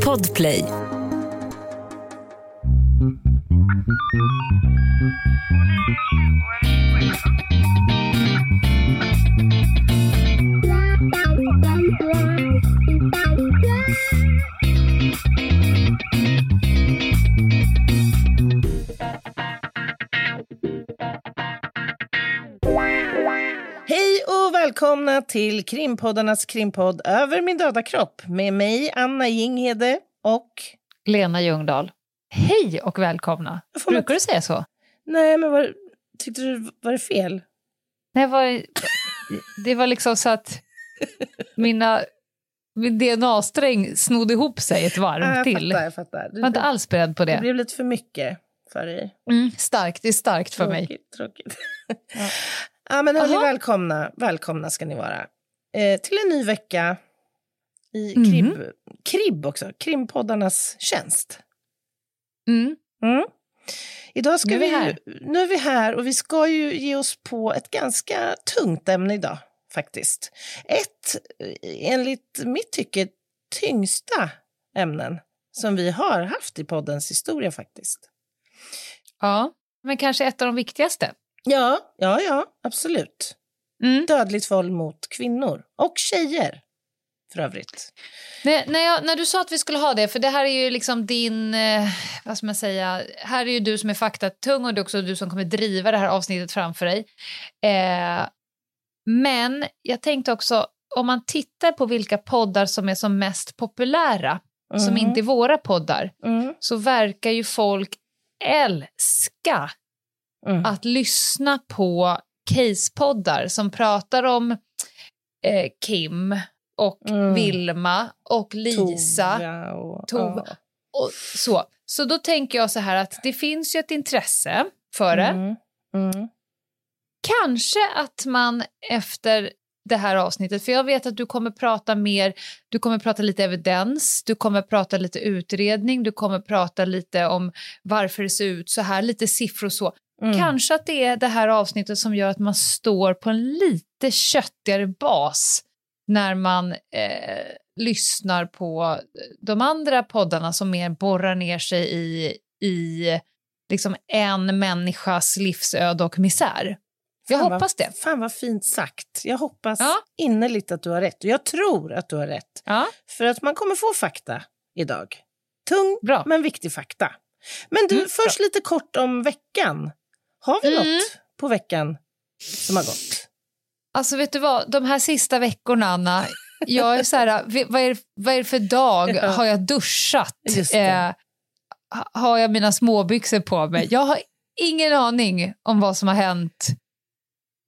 Podplay. Välkomna till krimpoddarnas krimpodd Över min döda kropp med mig, Anna Jinghede och... Lena Ljungdahl. Hej och välkomna. Får man- Brukar du säga så? Nej, men var, tyckte du var det fel? Nej, var, det var liksom så att mina, min DNA-sträng snodde ihop sig ett varv Ah, jag till. fattar, jag fattar. Jag var inte alls beredd på det det. blev lite för mycket för dig. Mm, starkt, det är starkt för mig. Tråkigt, tråkigt. Ja. men hörni, välkomna, välkomna ska ni vara. Eh, till en ny vecka i Mhm. kribb, kribb också, krimpoddarnas tjänst. Mm. Mm. Idag ska Nu är vi vi, här. nu är vi här och vi ska ju ge oss på ett ganska tungt ämne idag faktiskt. Ett, eh, enligt mitt tycke, tyngsta ämnen som vi har haft i poddens historia faktiskt. Ja, men kanske ett av de viktigaste. Ja, ja, ja, absolut. Mm. Dödligt våld mot kvinnor och tjejer för övrigt. När, när, jag, när du sa att vi skulle ha det, för det här är ju liksom din, eh, vad ska man säga, här är ju du som är faktatung och det är också du som kommer driva det här avsnittet framför dig. Eh, men jag tänkte också, om man tittar på vilka poddar som är som mest populära, som Mhm. inte är våra poddar, Mm, så verkar ju folk älska mm. att lyssna på casepoddar som pratar om eh, Kim och Mm. Vilma och Lisa Tova och, Tova. ja. och så. Så då tänker jag så här att det finns ju ett intresse för det. Mm, mm. Kanske att man efter det här avsnittet, för jag vet att du kommer prata mer, du kommer prata lite evidens, du kommer prata lite utredning, du kommer prata lite om varför det ser ut så här, lite siffror och så. Mm. Kanske att det är det här avsnittet som gör att man står på en lite köttigare bas när man eh, lyssnar på de andra poddarna som mer borrar ner sig i, i liksom en människas livsöde och misär. Jag Fan hoppas vad, det. Fan vad fint sagt. Jag hoppas Ja. innerligt att du har rätt. Och jag tror att du har rätt. Ja, För att man kommer få fakta idag. Tung Bra. men viktig fakta. Men du, Mm, först lite kort om veckan. Har vi Mm. något på veckan som har gått? alltså vet du vad, de här sista veckorna, Anna, jag är så här, vad är, vad är det för dag? Har jag duschat? Eh, ha- har jag mina småbyxor på mig? Jag har ingen aning om vad som har hänt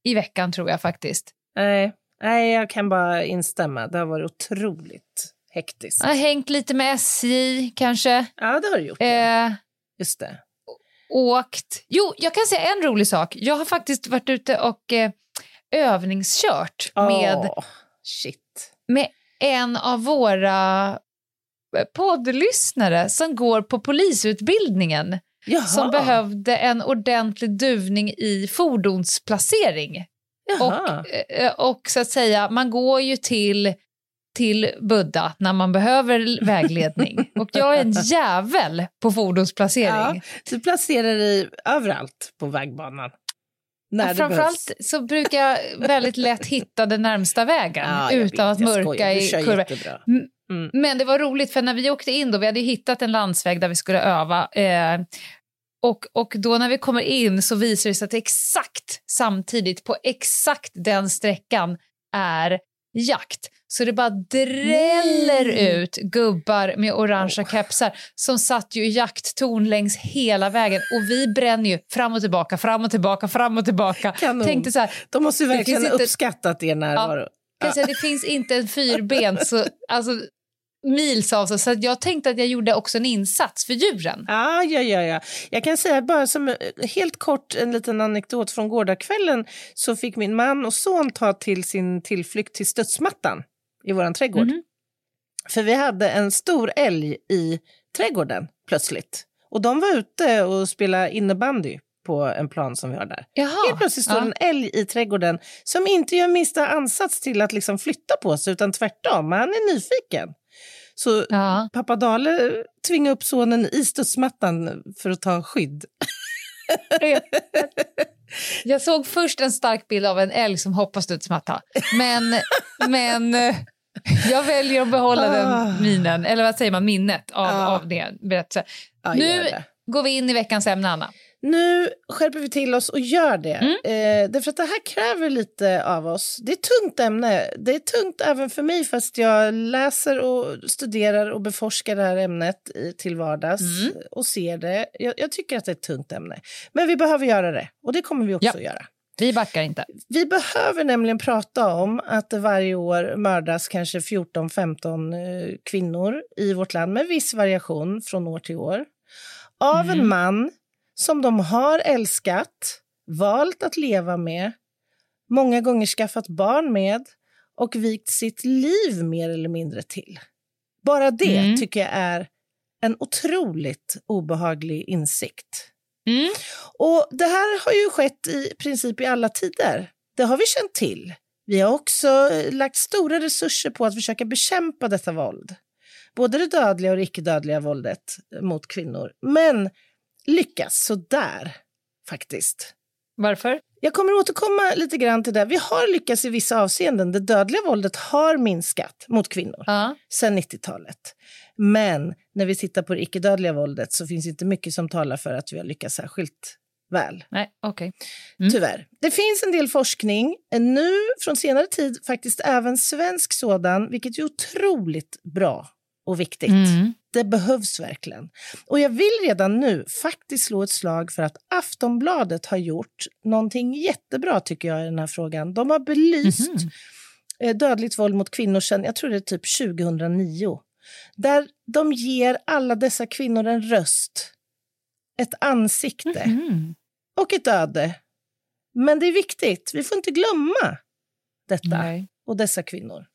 i veckan, tror jag faktiskt. Nej, nej, jag kan bara instämma. Det har varit otroligt hektiskt. Jag har hängt lite med SJ, kanske. Ja, det har du gjort. Eh, Just det. Åkt... Jo, jag kan säga en rolig sak. Jag har faktiskt varit ute och eh, övningskört med, Åh, shit. med en av våra eh, poddlyssnare som går på polisutbildningen Jaha. som behövde en ordentlig duvning i fordonsplacering. Jaha. Och, eh, och så att säga, man går ju till, till Buddha när man behöver vägledning. och jag är en jävel på fordonsplacering. Ja, du placerar dig överallt på vägbanan. När Framförallt så brukar jag väldigt lätt hitta den närmsta vägen Ja, utan vet, att mörka i kurvor. Mm. Men det var roligt för när vi åkte in då, vi hade hittat en landsväg där vi skulle öva eh, och, och då när vi kommer in så visar det sig att exakt samtidigt på exakt den sträckan är jakt. Så det bara dräller Nej. ut gubbar med orangea Oh. kepsar som satt ju i jakttorn längs hela vägen och vi bränner ju fram och tillbaka, fram och tillbaka, fram och tillbaka. Kanon. Tänkte så här, De måste ju verkligen ha inte- uppskattat er närvaro. kan jag säga, det finns inte en fyrbent så, alltså, mils avstånd. Så att jag tänkte att jag gjorde också en insats för djuren. Ja, ja, ja, ja. Jag kan säga bara som eh, helt kort en liten anekdot från gårdagskvällen så fick min man och son ta till sin tillflykt till studsmattan i våran trädgård. Mhm. För vi hade en stor älg i trädgården plötsligt. Och de var ute och spelade innebandy på en plan som vi har där. Jaha. Helt plötsligt står ja. en älg i trädgården som inte gör minsta ansats till att liksom flytta på sig utan tvärtom, han är nyfiken. Så Ja. pappa Dale tvingade upp sonen i studsmattan för att ta skydd. Jag såg först en stark bild av en älg som hoppar studsmatta. Men, men eh, jag väljer att behålla Ah. den minen, eller vad säger man, minnet av, Ja. av det berättelsen. Ja, Nu-. Går vi in i veckans ämne, Anna? Nu skärper vi till oss och gör det. Mm. Eh, därför att det här kräver lite av oss. Det är ett tungt ämne. Det är tungt även för mig fast jag läser och studerar och beforskar det här ämnet i, till vardags Mm. och ser det. Jag, jag tycker att det är ett tungt ämne. Men vi behöver göra det och det kommer vi också Ja. att göra. Vi backar inte. Vi behöver nämligen prata om att det varje år mördas kanske 14-15 eh, kvinnor i vårt land med viss variation från år till år. Av Mm. en man som de har älskat, valt att leva med, många gånger skaffat barn med och vikt sitt liv mer eller mindre till. Bara det Mm. tycker jag är en otroligt obehaglig insikt. Mm. Och det här har ju skett i princip i alla tider. Det har vi känt till. Vi har också eh, lagt stora resurser på att försöka bekämpa detta våld. Både det dödliga och det icke-dödliga våldet mot kvinnor. Men lyckas sådär, faktiskt. Varför? Jag kommer återkomma lite grann till det. Vi har lyckats i vissa avseenden. Det dödliga våldet har minskat mot kvinnor Ja. sedan 90-talet. Men när vi tittar på det icke-dödliga våldet så finns inte mycket som talar för att vi har lyckats särskilt väl. Nej, okej. Mm. Tyvärr. Det finns en del forskning, eh, nu från senare tid faktiskt även svensk sådan, vilket är otroligt bra och viktigt. Mm. Det behövs verkligen. Och jag vill redan nu faktiskt slå ett slag för att Aftonbladet har gjort någonting jättebra tycker jag i den här frågan. De har belyst eh, dödligt våld mot kvinnor sedan, jag tror det är typ 2009. Där de ger alla dessa kvinnor en röst, ett ansikte Mhm. och ett öde. Men det är viktigt, vi får inte glömma detta Nej. och dessa kvinnor.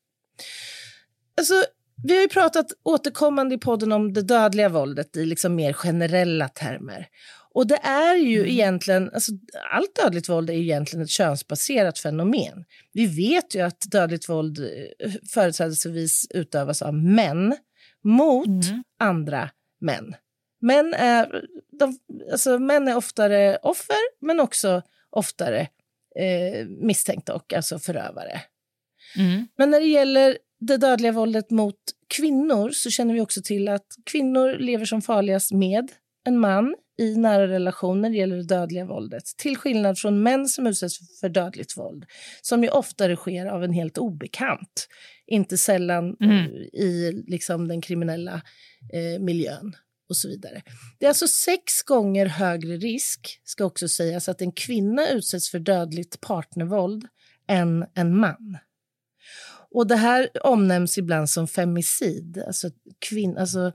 Alltså, vi har ju pratat återkommande i podden om det dödliga våldet i liksom mer generella termer. Och det är ju Mm. egentligen, alltså, allt dödligt våld är egentligen ett könsbaserat fenomen. Vi vet ju att dödligt våld eh, företrädesvis utövas av män mot Mm. andra män. Män är, de, alltså, män är oftare offer, men också oftare eh, misstänkta och alltså förövare. Mm. Men när det gäller det dödliga våldet mot kvinnor så känner vi också till att kvinnor lever som farligast med en man i nära relationer gäller det dödliga våldet. Till skillnad från män som utsätts för dödligt våld, som ju oftare sker av en helt obekant. Inte sällan Mm. eh, i liksom, den kriminella eh, miljön och så vidare. Det är alltså sex gånger högre risk, ska också sägas, att en kvinna utsätts för dödligt partnervåld än en man. Och det här omnämns ibland som femicid, alltså, kvin alltså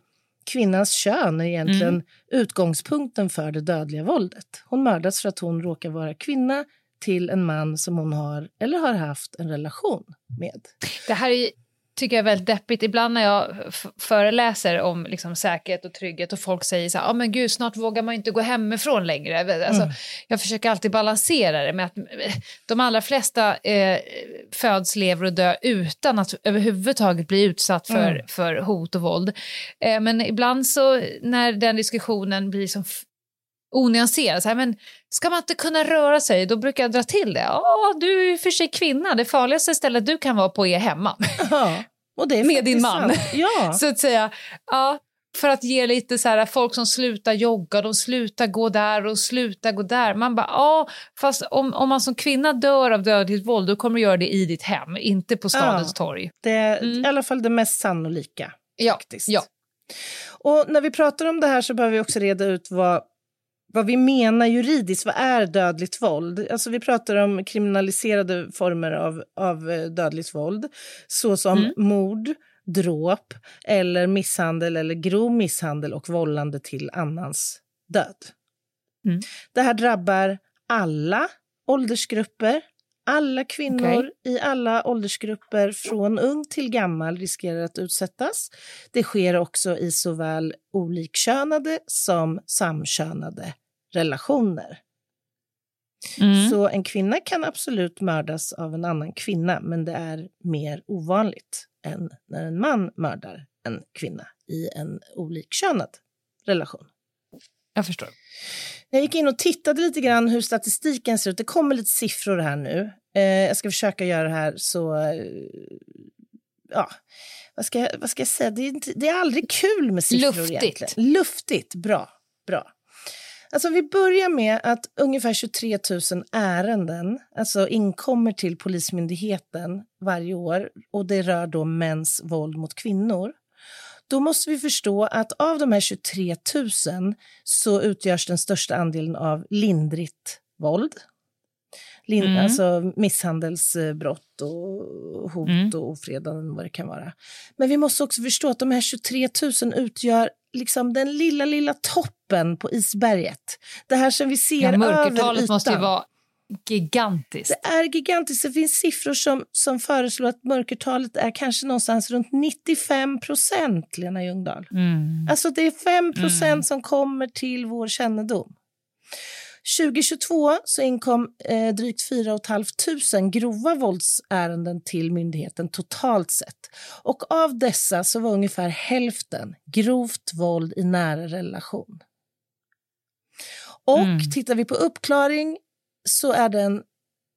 kvinnans kön är egentligen utgångspunkten för det dödliga våldet. Hon mördas för att hon råkar vara kvinna till en man som hon har eller har haft en relation med. Det här är, tycker jag är väldigt deppigt. Ibland när jag föreläser om liksom, säkerhet och trygghet och folk säger så här, ah, men gud, snart vågar man inte gå hemifrån längre. Alltså, Mm. Jag försöker alltid balansera det med att eh, de allra flesta eh, föds, lever och dör utan att överhuvudtaget bli utsatt för, Mm. för hot och våld. Eh, men ibland så när den diskussionen blir som onyanserad, så här, men ska man inte kunna röra sig, då brukar jag dra till det. Ja, du är ju för sig kvinna, det farligaste stället du kan vara på är hemma. Ja, och det är Med din man. sant. Ja. så att säga. Ja, för att ge lite så här, folk som slutar jogga, de slutar gå där och slutar gå där. Man bara, ja, fast om, om man som kvinna dör av dödligt våld, då kommer du göra det i ditt hem, inte på stadens Ja. torg. Det är Mm. i alla fall det mest sannolika. Ja, faktiskt. ja. Och när vi pratar om det här så behöver vi också reda ut vad, vad vi menar juridiskt. Vad är dödligt våld? Alltså vi pratar om kriminaliserade former av, av eh, dödligt våld såsom Mm. mord, dråp eller misshandel eller grov misshandel och vållande till annans död. Mm. Det här drabbar alla åldersgrupper. Alla kvinnor i alla åldersgrupper från ung till gammal riskerar att utsättas. Det sker också i såväl olikkönade som samkönade relationer. Mm. Så en kvinna kan absolut mördas av en annan kvinna men det är mer ovanligt än när en man mördar en kvinna i en olikkönad relation. Jag förstår. Jag gick in och tittade lite grann hur statistiken ser ut. Det kommer lite siffror här nu. Eh, jag ska försöka göra det här så... Eh, ja, vad ska, jag, vad ska jag säga? Det är, inte, det är aldrig kul med siffror Luftigt. egentligen. Luftigt. Bra. bra. Alltså vi börjar med att ungefär 23 000 ärenden alltså inkommer till Polismyndigheten varje år och det rör då mäns våld mot kvinnor. Då måste vi förstå att av de här 23 000 så utgörs den största andelen av lindrigt våld. Lin Mm. Alltså misshandelsbrott och hot Mm. och ofredanden, vad det kan vara. Men vi måste också förstå att de här 23 000 utgör liksom den lilla, lilla toppen på isberget. Det här som vi ser Ja, över ytan. måste ju vara gigantiskt. Det är gigantiskt. Det finns siffror som, som föreslår att mörkertalet är kanske någonstans runt 95 procent, Lena Ljungdahl. Mm. Alltså det är 5 procent Mm. som kommer till vår kännedom. 2022 så inkom eh, drygt 4 500 grova våldsärenden till myndigheten totalt sett. Och av dessa så var ungefär hälften grovt våld i nära relation. Och Mm. tittar vi på uppklaring så är den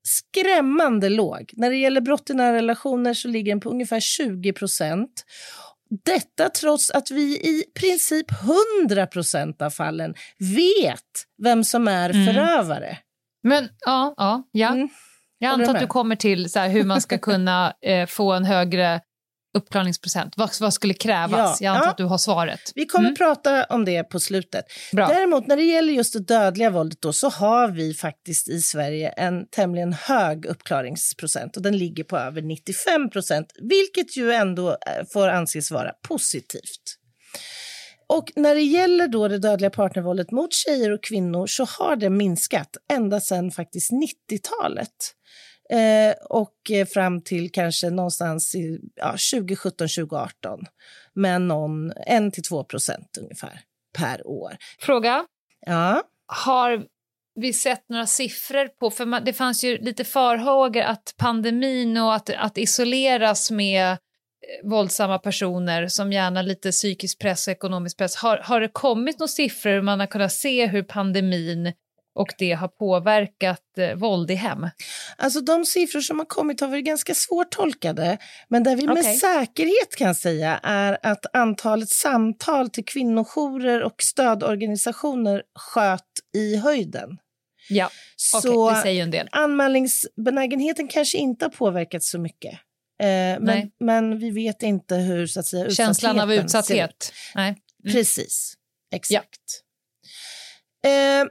skrämmande låg. När det gäller brott i nära relationer så ligger den på ungefär 20 procent. Detta trots att vi i princip 100 procent av fallen vet vem som är Mm. förövare. Men ja, ja, ja. Mm. jag antar att du kommer till så här, hur man ska kunna eh, få en högre uppklarningsprocent. Vad, vad skulle krävas? Ja, Jag antar ja. att du har svaret. Vi kommer Mm. prata om det på slutet. Bra. Däremot när det gäller just det dödliga våldet då, så har vi faktiskt i Sverige en tämligen hög uppklaringsprocent och den ligger på över 95 procent, vilket ju ändå eh, får anses vara positivt. Och när det gäller då det dödliga partnervåldet mot tjejer och kvinnor så har det minskat ända sedan faktiskt 90-talet. Eh, och eh, fram till kanske någonstans i ja, 2017-2018 med någon 1-2 procent ungefär per år. Fråga. Ja, Har vi sett några siffror på... För man, det fanns ju lite farhågor att pandemin och att, att isoleras med eh, våldsamma personer som gärna lite psykisk press och ekonomisk press. Har, har det kommit några siffror hur man har kunnat se hur pandemin och det har påverkat eh, våld i hem? alltså de siffror som har kommit har varit ganska svårtolkade, men där vi med Okej. säkerhet kan säga är att antalet samtal till kvinnojourer och stödorganisationer sköt i höjden. Ja, okej, Så det säger en del. anmälningsbenägenheten kanske inte har påverkats så mycket. Eh, men, men vi vet inte hur så att säga, Känslan av utsatthet. Nej. Mm. Precis, exakt. Eh,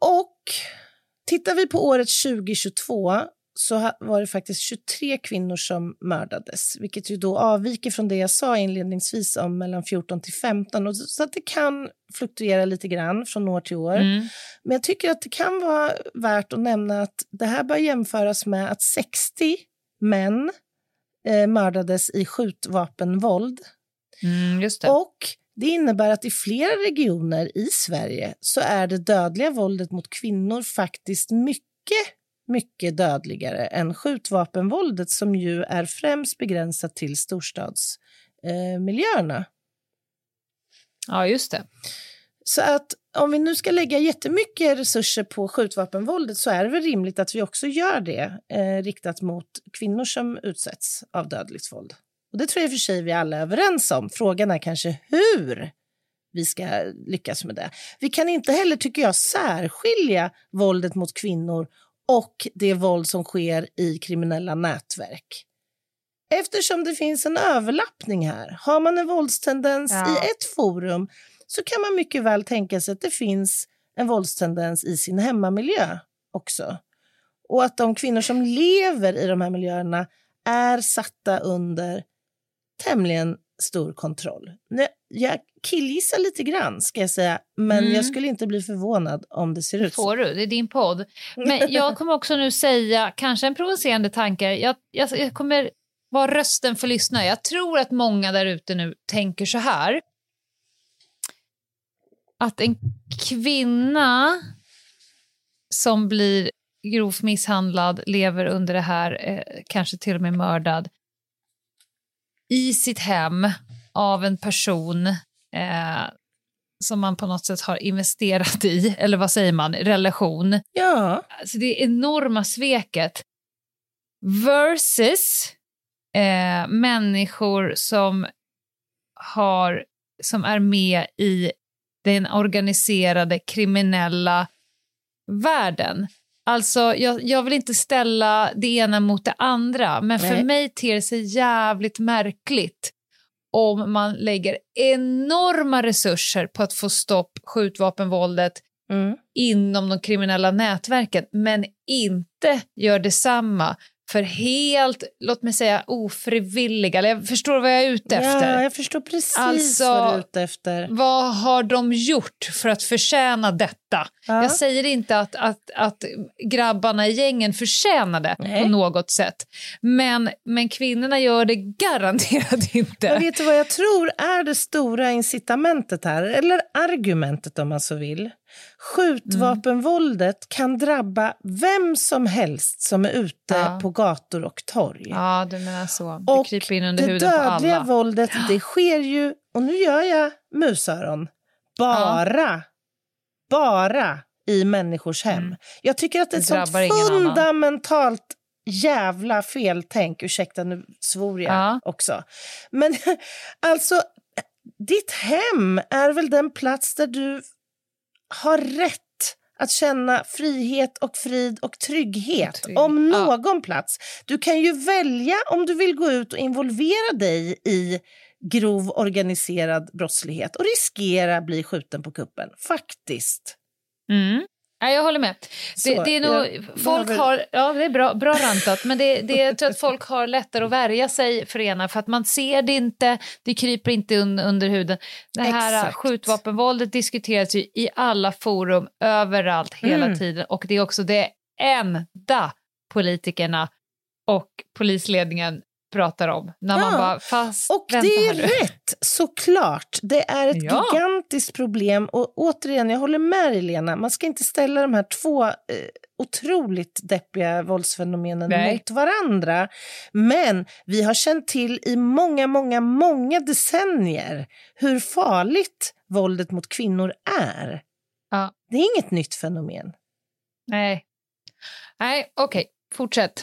och tittar vi på året 2022 så var det faktiskt 23 kvinnor som mördades, vilket ju då avviker från det jag sa inledningsvis om mellan 14 till 15. Och så, att det kan fluktuera lite grann från år till år. Mm. Men jag tycker att det kan vara värt att nämna att det här bör jämföras med att 60 män eh, mördades i skjutvapenvåld Mm, just det. och det innebär att i flera regioner i Sverige så är det dödliga våldet mot kvinnor faktiskt mycket, mycket dödligare än skjutvapenvåldet som ju är främst begränsat till storstadsmiljöerna. Eh. Ja, just det. så att om vi nu ska lägga jättemycket resurser på skjutvapenvåldet så är det väl rimligt att vi också gör det eh, riktat mot kvinnor som utsätts av dödligt våld. Och det tror jag i och för sig vi alla är överens om. Frågan är kanske hur vi ska lyckas med det. Vi kan inte heller, tycker jag, särskilja våldet mot kvinnor och det våld som sker i kriminella nätverk. Eftersom det finns en överlappning här. Har man en våldstendens Ja. i ett forum så kan man mycket väl tänka sig att det finns en våldstendens i sin hemmamiljö också. Och att de kvinnor som lever i de här miljöerna är satta under tämligen stor kontroll. Jag killgissar lite grann, ska jag säga, men Mm. jag skulle inte bli förvånad om det ser ut så. får du, det är din podd. Men jag kommer också nu säga, kanske en provocerande tanke, jag, jag, jag kommer vara rösten för lyssnare. Jag tror att många där ute nu tänker så här. Att en kvinna som blir grovt misshandlad, lever under det här, eh, kanske till och med mördad, i sitt hem av en person eh, som man på något sätt har investerat i, eller vad säger man, relation. Ja. Alltså det enorma sveket versus eh, människor som, har, som är med i den organiserade kriminella världen. Alltså, jag, jag vill inte ställa det ena mot det andra, men Nej. för mig ter det sig jävligt märkligt om man lägger enorma resurser på att få stopp skjutvapenvåldet Mm. inom de kriminella nätverken, men inte gör detsamma för helt, låt mig säga ofrivilliga, eller jag förstår vad jag är ute efter. Ja, jag förstår precis Alltså- vad du är ute efter. Vad har de gjort för att förtjäna detta? Ja. Jag säger inte att, att, att grabbarna i gängen förtjänar det Nej. på något sätt. Men, men kvinnorna gör det garanterat inte. Men vet du vad jag tror är det stora incitamentet här, eller argumentet om man så vill? Skjutvapenvåldet kan drabba vem som helst som är ute Ja. på gator och torg. Ja, du menar så. Det och kryper in under det huden på dödliga alla. våldet, det sker ju, och nu gör jag musöron, bara, bara i människors hem. Mm. Jag tycker att det är Det ett sånt fundamentalt jävla feltänk, ursäkta nu svor jag Ja. också. Men alltså, ditt hem är väl den plats där du har rätt att känna frihet och frid och trygghet. Trygg. Om Ja. någon plats. Du kan ju välja om du vill gå ut och involvera dig i grov organiserad brottslighet och riskera bli skjuten på kuppen. Faktiskt. Mm. Ja, jag håller med. Det, Så, det är nog, jag folk behöver- har, ja, det är bra, bra rantat, men det, det, jag tror att folk har lättare att värja sig för ena för att man ser det inte, det kryper inte un, under huden. Det här Exakt. skjutvapenvåldet diskuteras ju i alla forum, överallt, hela Mm. tiden och det är också det enda politikerna och polisledningen pratar om. När man Ja, bara, fast Och vänta det är rätt, såklart. Det är ett Ja. gigantiskt problem. Och återigen, jag håller med dig, Lena. Man ska inte ställa de här två eh, otroligt deppiga våldsfenomenen Nej. mot varandra. Men vi har känt till i många, många, många decennier hur farligt våldet mot kvinnor är. Ja. Det är inget nytt fenomen. Nej, Nej okej, fortsätt.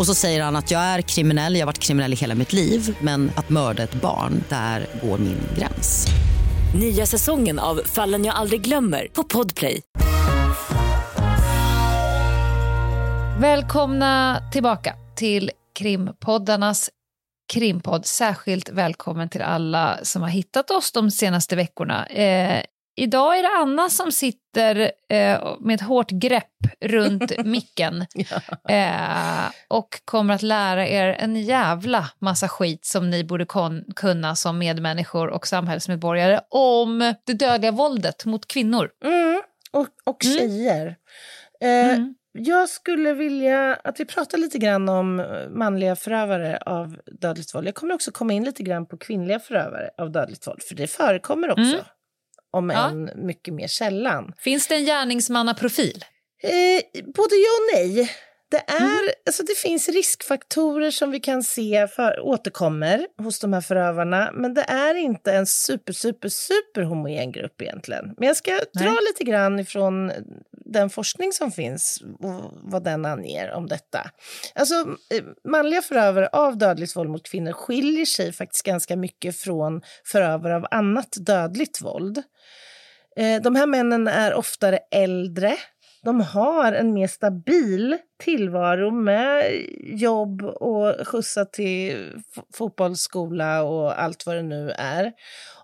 Och så säger han att jag är kriminell, jag har varit kriminell i hela mitt liv men att mörda ett barn, där går min gräns. Nya säsongen av Fallen jag aldrig glömmer på Podplay. Välkomna tillbaka till krimpoddarnas krimpodd. Särskilt välkommen till alla som har hittat oss de senaste veckorna. Eh, idag är det Anna som sitter eh, med ett hårt grepp runt micken eh, och kommer att lära er en jävla massa skit som ni borde kunna som medmänniskor och samhällsmedborgare om det dödliga våldet mot kvinnor. Mm, och, och Mm. tjejer. Eh, Mm. Jag skulle vilja att vi pratar lite grann om manliga förövare av dödligt våld. Jag kommer också komma in lite grann på kvinnliga förövare av dödligt våld, för det förekommer också. Om Ja. än mycket mer sällan. Finns det en gärningsmannaprofil? Eh, både ja och nej. Det, är, Mm. alltså det finns riskfaktorer som vi kan se för, återkommer hos de här förövarna, men det är inte en super, super, super homogen grupp egentligen. Men jag ska dra Nej. lite grann ifrån den forskning som finns och vad den anger om detta. Alltså, eh, manliga förövare av dödligt våld mot kvinnor skiljer sig faktiskt ganska mycket från förövare av annat dödligt våld. Eh, de här männen är oftare äldre. De har en mer stabil tillvaro med jobb och skjutsa till fotbollsskola och allt vad det nu är.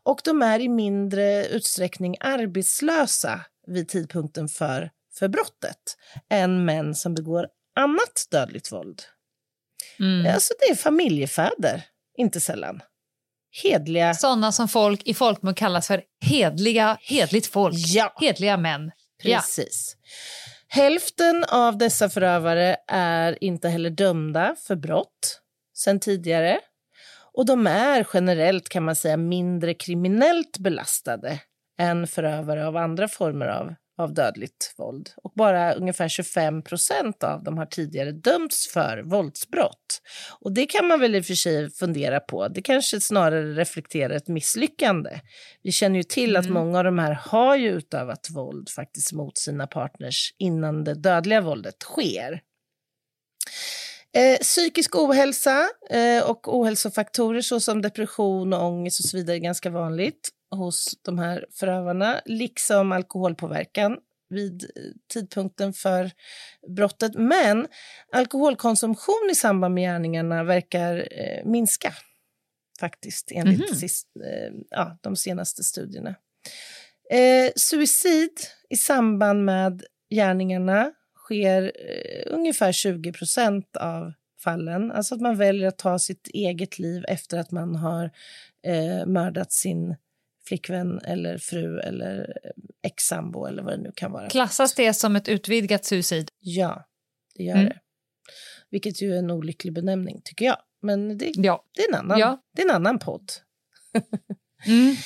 Och de är i mindre utsträckning arbetslösa vid tidpunkten för, för brottet än män som begår annat dödligt våld. Mm. Alltså det är familjefäder, inte sällan. Hedliga Sådana som folk i folkmun kallas för hedliga, hedligt folk. Ja. Hedliga män. Precis. Ja. Hälften av dessa förövare är inte heller dömda för brott sen tidigare. Och de är generellt kan man säga mindre kriminellt belastade än förövare av andra former av av dödligt våld. Och bara ungefär 25 procent av dem har tidigare dömts för våldsbrott. Och det kan man väl i och för sig fundera på. Det kanske snarare reflekterar ett misslyckande. Vi känner ju till mm. att många av de här har ju utövat våld faktiskt mot sina partners innan det dödliga våldet sker. Eh, psykisk ohälsa eh, och ohälsofaktorer såsom depression, och ångest och så vidare är ganska vanligt hos de här förövarna, liksom alkoholpåverkan vid eh, tidpunkten för brottet. Men alkoholkonsumtion i samband med gärningarna verkar eh, minska faktiskt enligt mm -hmm. sist, eh, ja, de senaste studierna. Suicid i samband med gärningarna sker eh, ungefär 20 procent av fallen. Alltså att man väljer att ta sitt eget liv efter att man har eh, mördat sin flickvän eller fru eller ex-sambo eller vad det nu kan vara. Klassas det som ett utvidgat suicid? Ja, det gör mm. det. Vilket ju är en olycklig benämning, tycker jag. Men det, ja. det, är, en annan, ja. det är en annan podd. mm.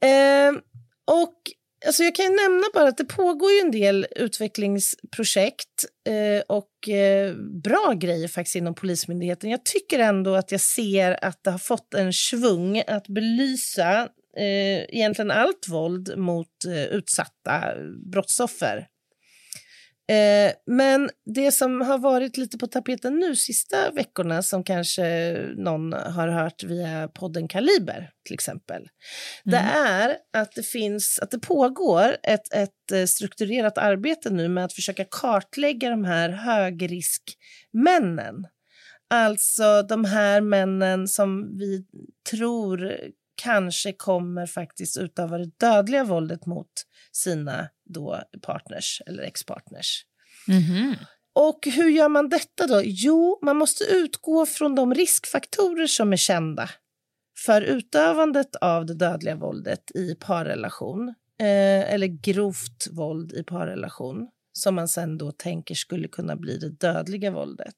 eh, och alltså jag kan nämna bara att det pågår ju en del utvecklingsprojekt eh, och eh, bra grejer faktiskt inom Polismyndigheten. Jag tycker ändå att jag ser att det har fått en svung att belysa eh, egentligen allt våld mot eh, utsatta brottsoffer. Eh, men det som har varit lite på tapeten nu sista veckorna som kanske någon har hört via podden Kaliber till exempel. Mm. Det är att det finns, att det pågår ett, ett eh, strukturerat arbete nu med att försöka kartlägga de här högriskmännen. Alltså de här männen som vi tror kanske kommer faktiskt utöva det dödliga våldet mot sina då partners eller ex-partners. Mm -hmm. Och hur gör man detta då? Jo, man måste utgå från de riskfaktorer som är kända för utövandet av det dödliga våldet i parrelation eh, eller grovt våld i parrelation som man sen då tänker skulle kunna bli det dödliga våldet.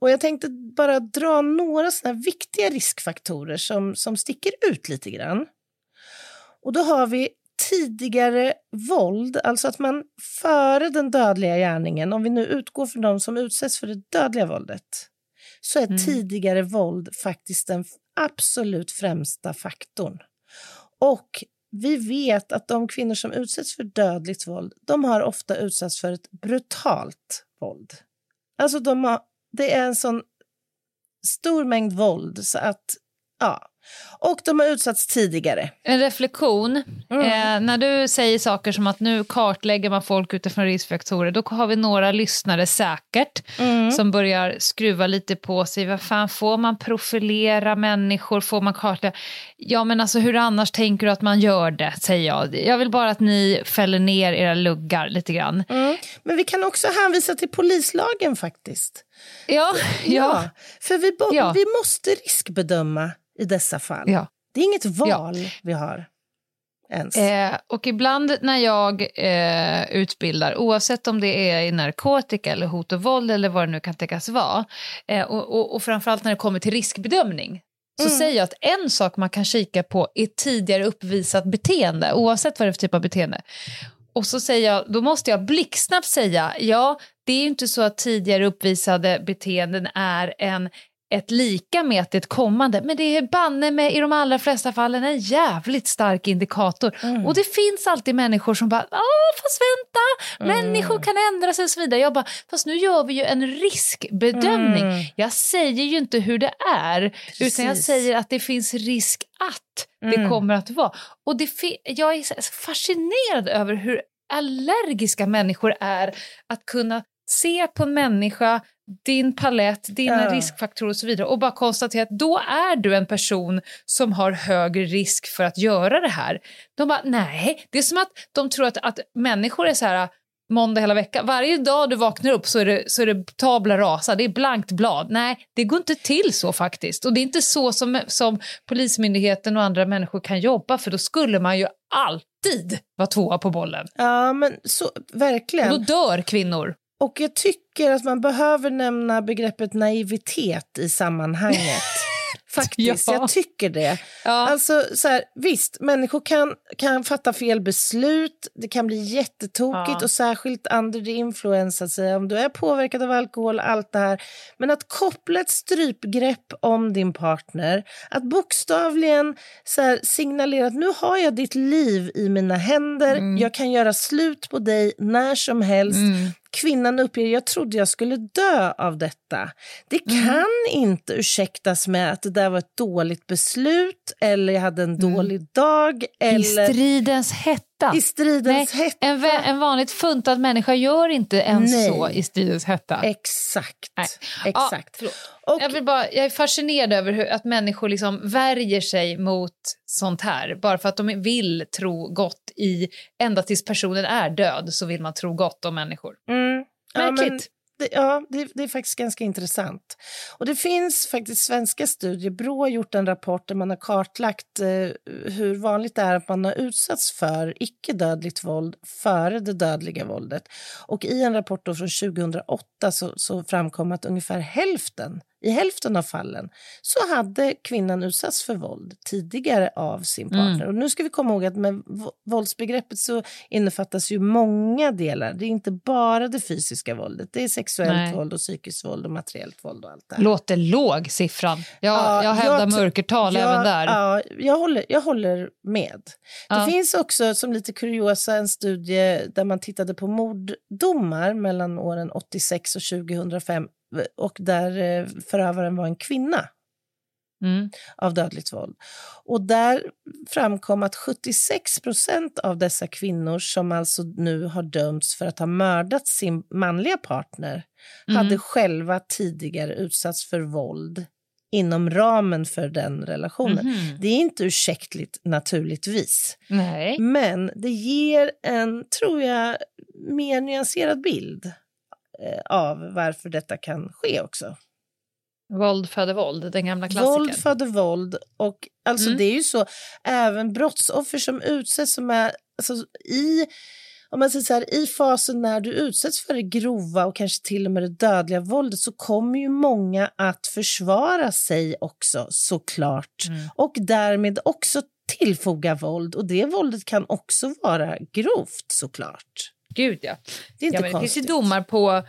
Och jag tänkte bara dra några såna viktiga riskfaktorer som, som sticker ut lite grann. Och då har vi tidigare våld, alltså att man före den dödliga gärningen, om vi nu utgår från de som utsätts för det dödliga våldet, så är mm. tidigare våld faktiskt den absolut främsta faktorn. Och vi vet att de kvinnor som utsätts för dödligt våld, de har ofta utsatts för ett brutalt våld. Alltså de har det är en sån stor mängd våld så att, ja. Och de har utsatts tidigare. En reflektion. Mm. Eh, när du säger saker som att nu kartlägger man folk utifrån riskfaktorer, då har vi några lyssnare säkert mm. som börjar skruva lite på sig. Vad fan, får man profilera människor? Får man kartlägga? Ja, men alltså hur annars tänker du att man gör det, säger jag. Jag vill bara att ni fäller ner era luggar lite grann. Mm. Men vi kan också hänvisa till polislagen faktiskt. Ja, ja. ja för vi, ja. vi måste riskbedöma i dessa fall. Ja. Det är inget val vi har. Eh, och ibland när jag eh, utbildar, oavsett om det är i narkotika eller hot och våld eller vad det nu kan tänkas vara, eh, och, och, och framförallt när det kommer till riskbedömning, så mm. säger jag att en sak man kan kika på är tidigare uppvisat beteende, oavsett vad det är för typ av beteende. Och så säger jag, då måste jag blixtsnabbt säga, ja, det är ju inte så att tidigare uppvisade beteenden är en ett lika med ett kommande, men det är banne med i de allra flesta fallen en jävligt stark indikator. Mm. Och det finns alltid människor som bara, åh fast vänta, mm. människor kan ändra sig och så vidare. Jag bara, fast nu gör vi ju en riskbedömning. Mm. Jag säger ju inte hur det är, Precis. utan jag säger att det finns risk att det mm. kommer att vara. Och det jag är fascinerad över hur allergiska människor är att kunna se på en människa, din palett, dina ja. riskfaktorer och så vidare och bara konstatera att då är du en person som har högre risk för att göra det här. De bara, nej, det är som att de tror att, att människor är så här måndag hela veckan. Varje dag du vaknar upp så är det, så är det tabla rasa, det är blankt blad. Nej, det går inte till så faktiskt. Och det är inte så som, som Polismyndigheten och andra människor kan jobba för då skulle man ju alltid vara tvåa på bollen. Ja, men så, verkligen. Och då dör kvinnor. Och jag tycker att man behöver nämna begreppet naivitet i sammanhanget. Faktiskt, Ja. jag tycker det. Ja. Alltså, så här, visst, människor kan, kan fatta fel beslut, det kan bli jättetokigt Ja. och särskilt under the säga, om du är påverkad av alkohol, allt det här. Men att koppla ett strypgrepp om din partner, att bokstavligen så här, signalera att nu har jag ditt liv i mina händer, Mm. jag kan göra slut på dig när som helst. Kvinnan uppger jag trodde jag skulle dö av detta. Det Mm. kan inte ursäktas med att det där var ett dåligt beslut eller jag hade en dålig dag. I Eller stridens hetta. I stridens Nej, hetta. En, en vanligt funtad människa gör inte ens Nej. så i stridens hetta. Exakt. Nej. Exakt. Ja, och, jag, vill bara, jag är fascinerad över hur, att människor liksom värjer sig mot sånt här bara för att de vill tro gott i... Ända tills personen är död så vill man tro gott om människor. mm, ja, men det, ja, det, det är faktiskt ganska intressant. Och det finns faktiskt svenska studier. Brå har gjort en rapport där man har kartlagt eh, hur vanligt det är att man har utsatts för icke-dödligt våld före det dödliga våldet. Och i en rapport då från 2008 så, så framkom att ungefär hälften, i hälften av fallen så hade kvinnan utsatts för våld tidigare av sin partner. Och nu ska vi komma ihåg att med våldsbegreppet så innefattas ju många delar. Det är inte bara det fysiska våldet. Det är sexuellt Nej. våld och psykiskt våld och materiellt våld och allt det här. Låter låg siffran. Jag, Ja, jag hävdar jag mörkertal Ja, även där. Ja, jag, håller, jag håller med. Ja. Det finns också, som lite kuriosa, en studie där man tittade på morddomar mellan åren 86 och 2005 och där eh, förövaren var en kvinna Mm. av dödligt våld. Och där framkom att 76 procent av dessa kvinnor som alltså nu har dömts för att ha mördat sin manliga partner hade själva tidigare utsatts för våld inom ramen för den relationen. Mhm. Det är inte ursäktligt naturligtvis, Nej. men det ger en, tror jag, mer nyanserad bild av varför detta kan ske också. Våld föder våld, den gamla klassikern. Våld föder våld. Och alltså Mm. det är ju så, även brottsoffer som utsätts som är alltså, i om man säger så här, i fasen när du utsätts för det grova och kanske till och med det dödliga våldet så kommer ju många att försvara sig också såklart Mm. och därmed också tillfoga våld och det våldet kan också vara grovt såklart. Gud, ja. Det är inte ja men det finns ju domar på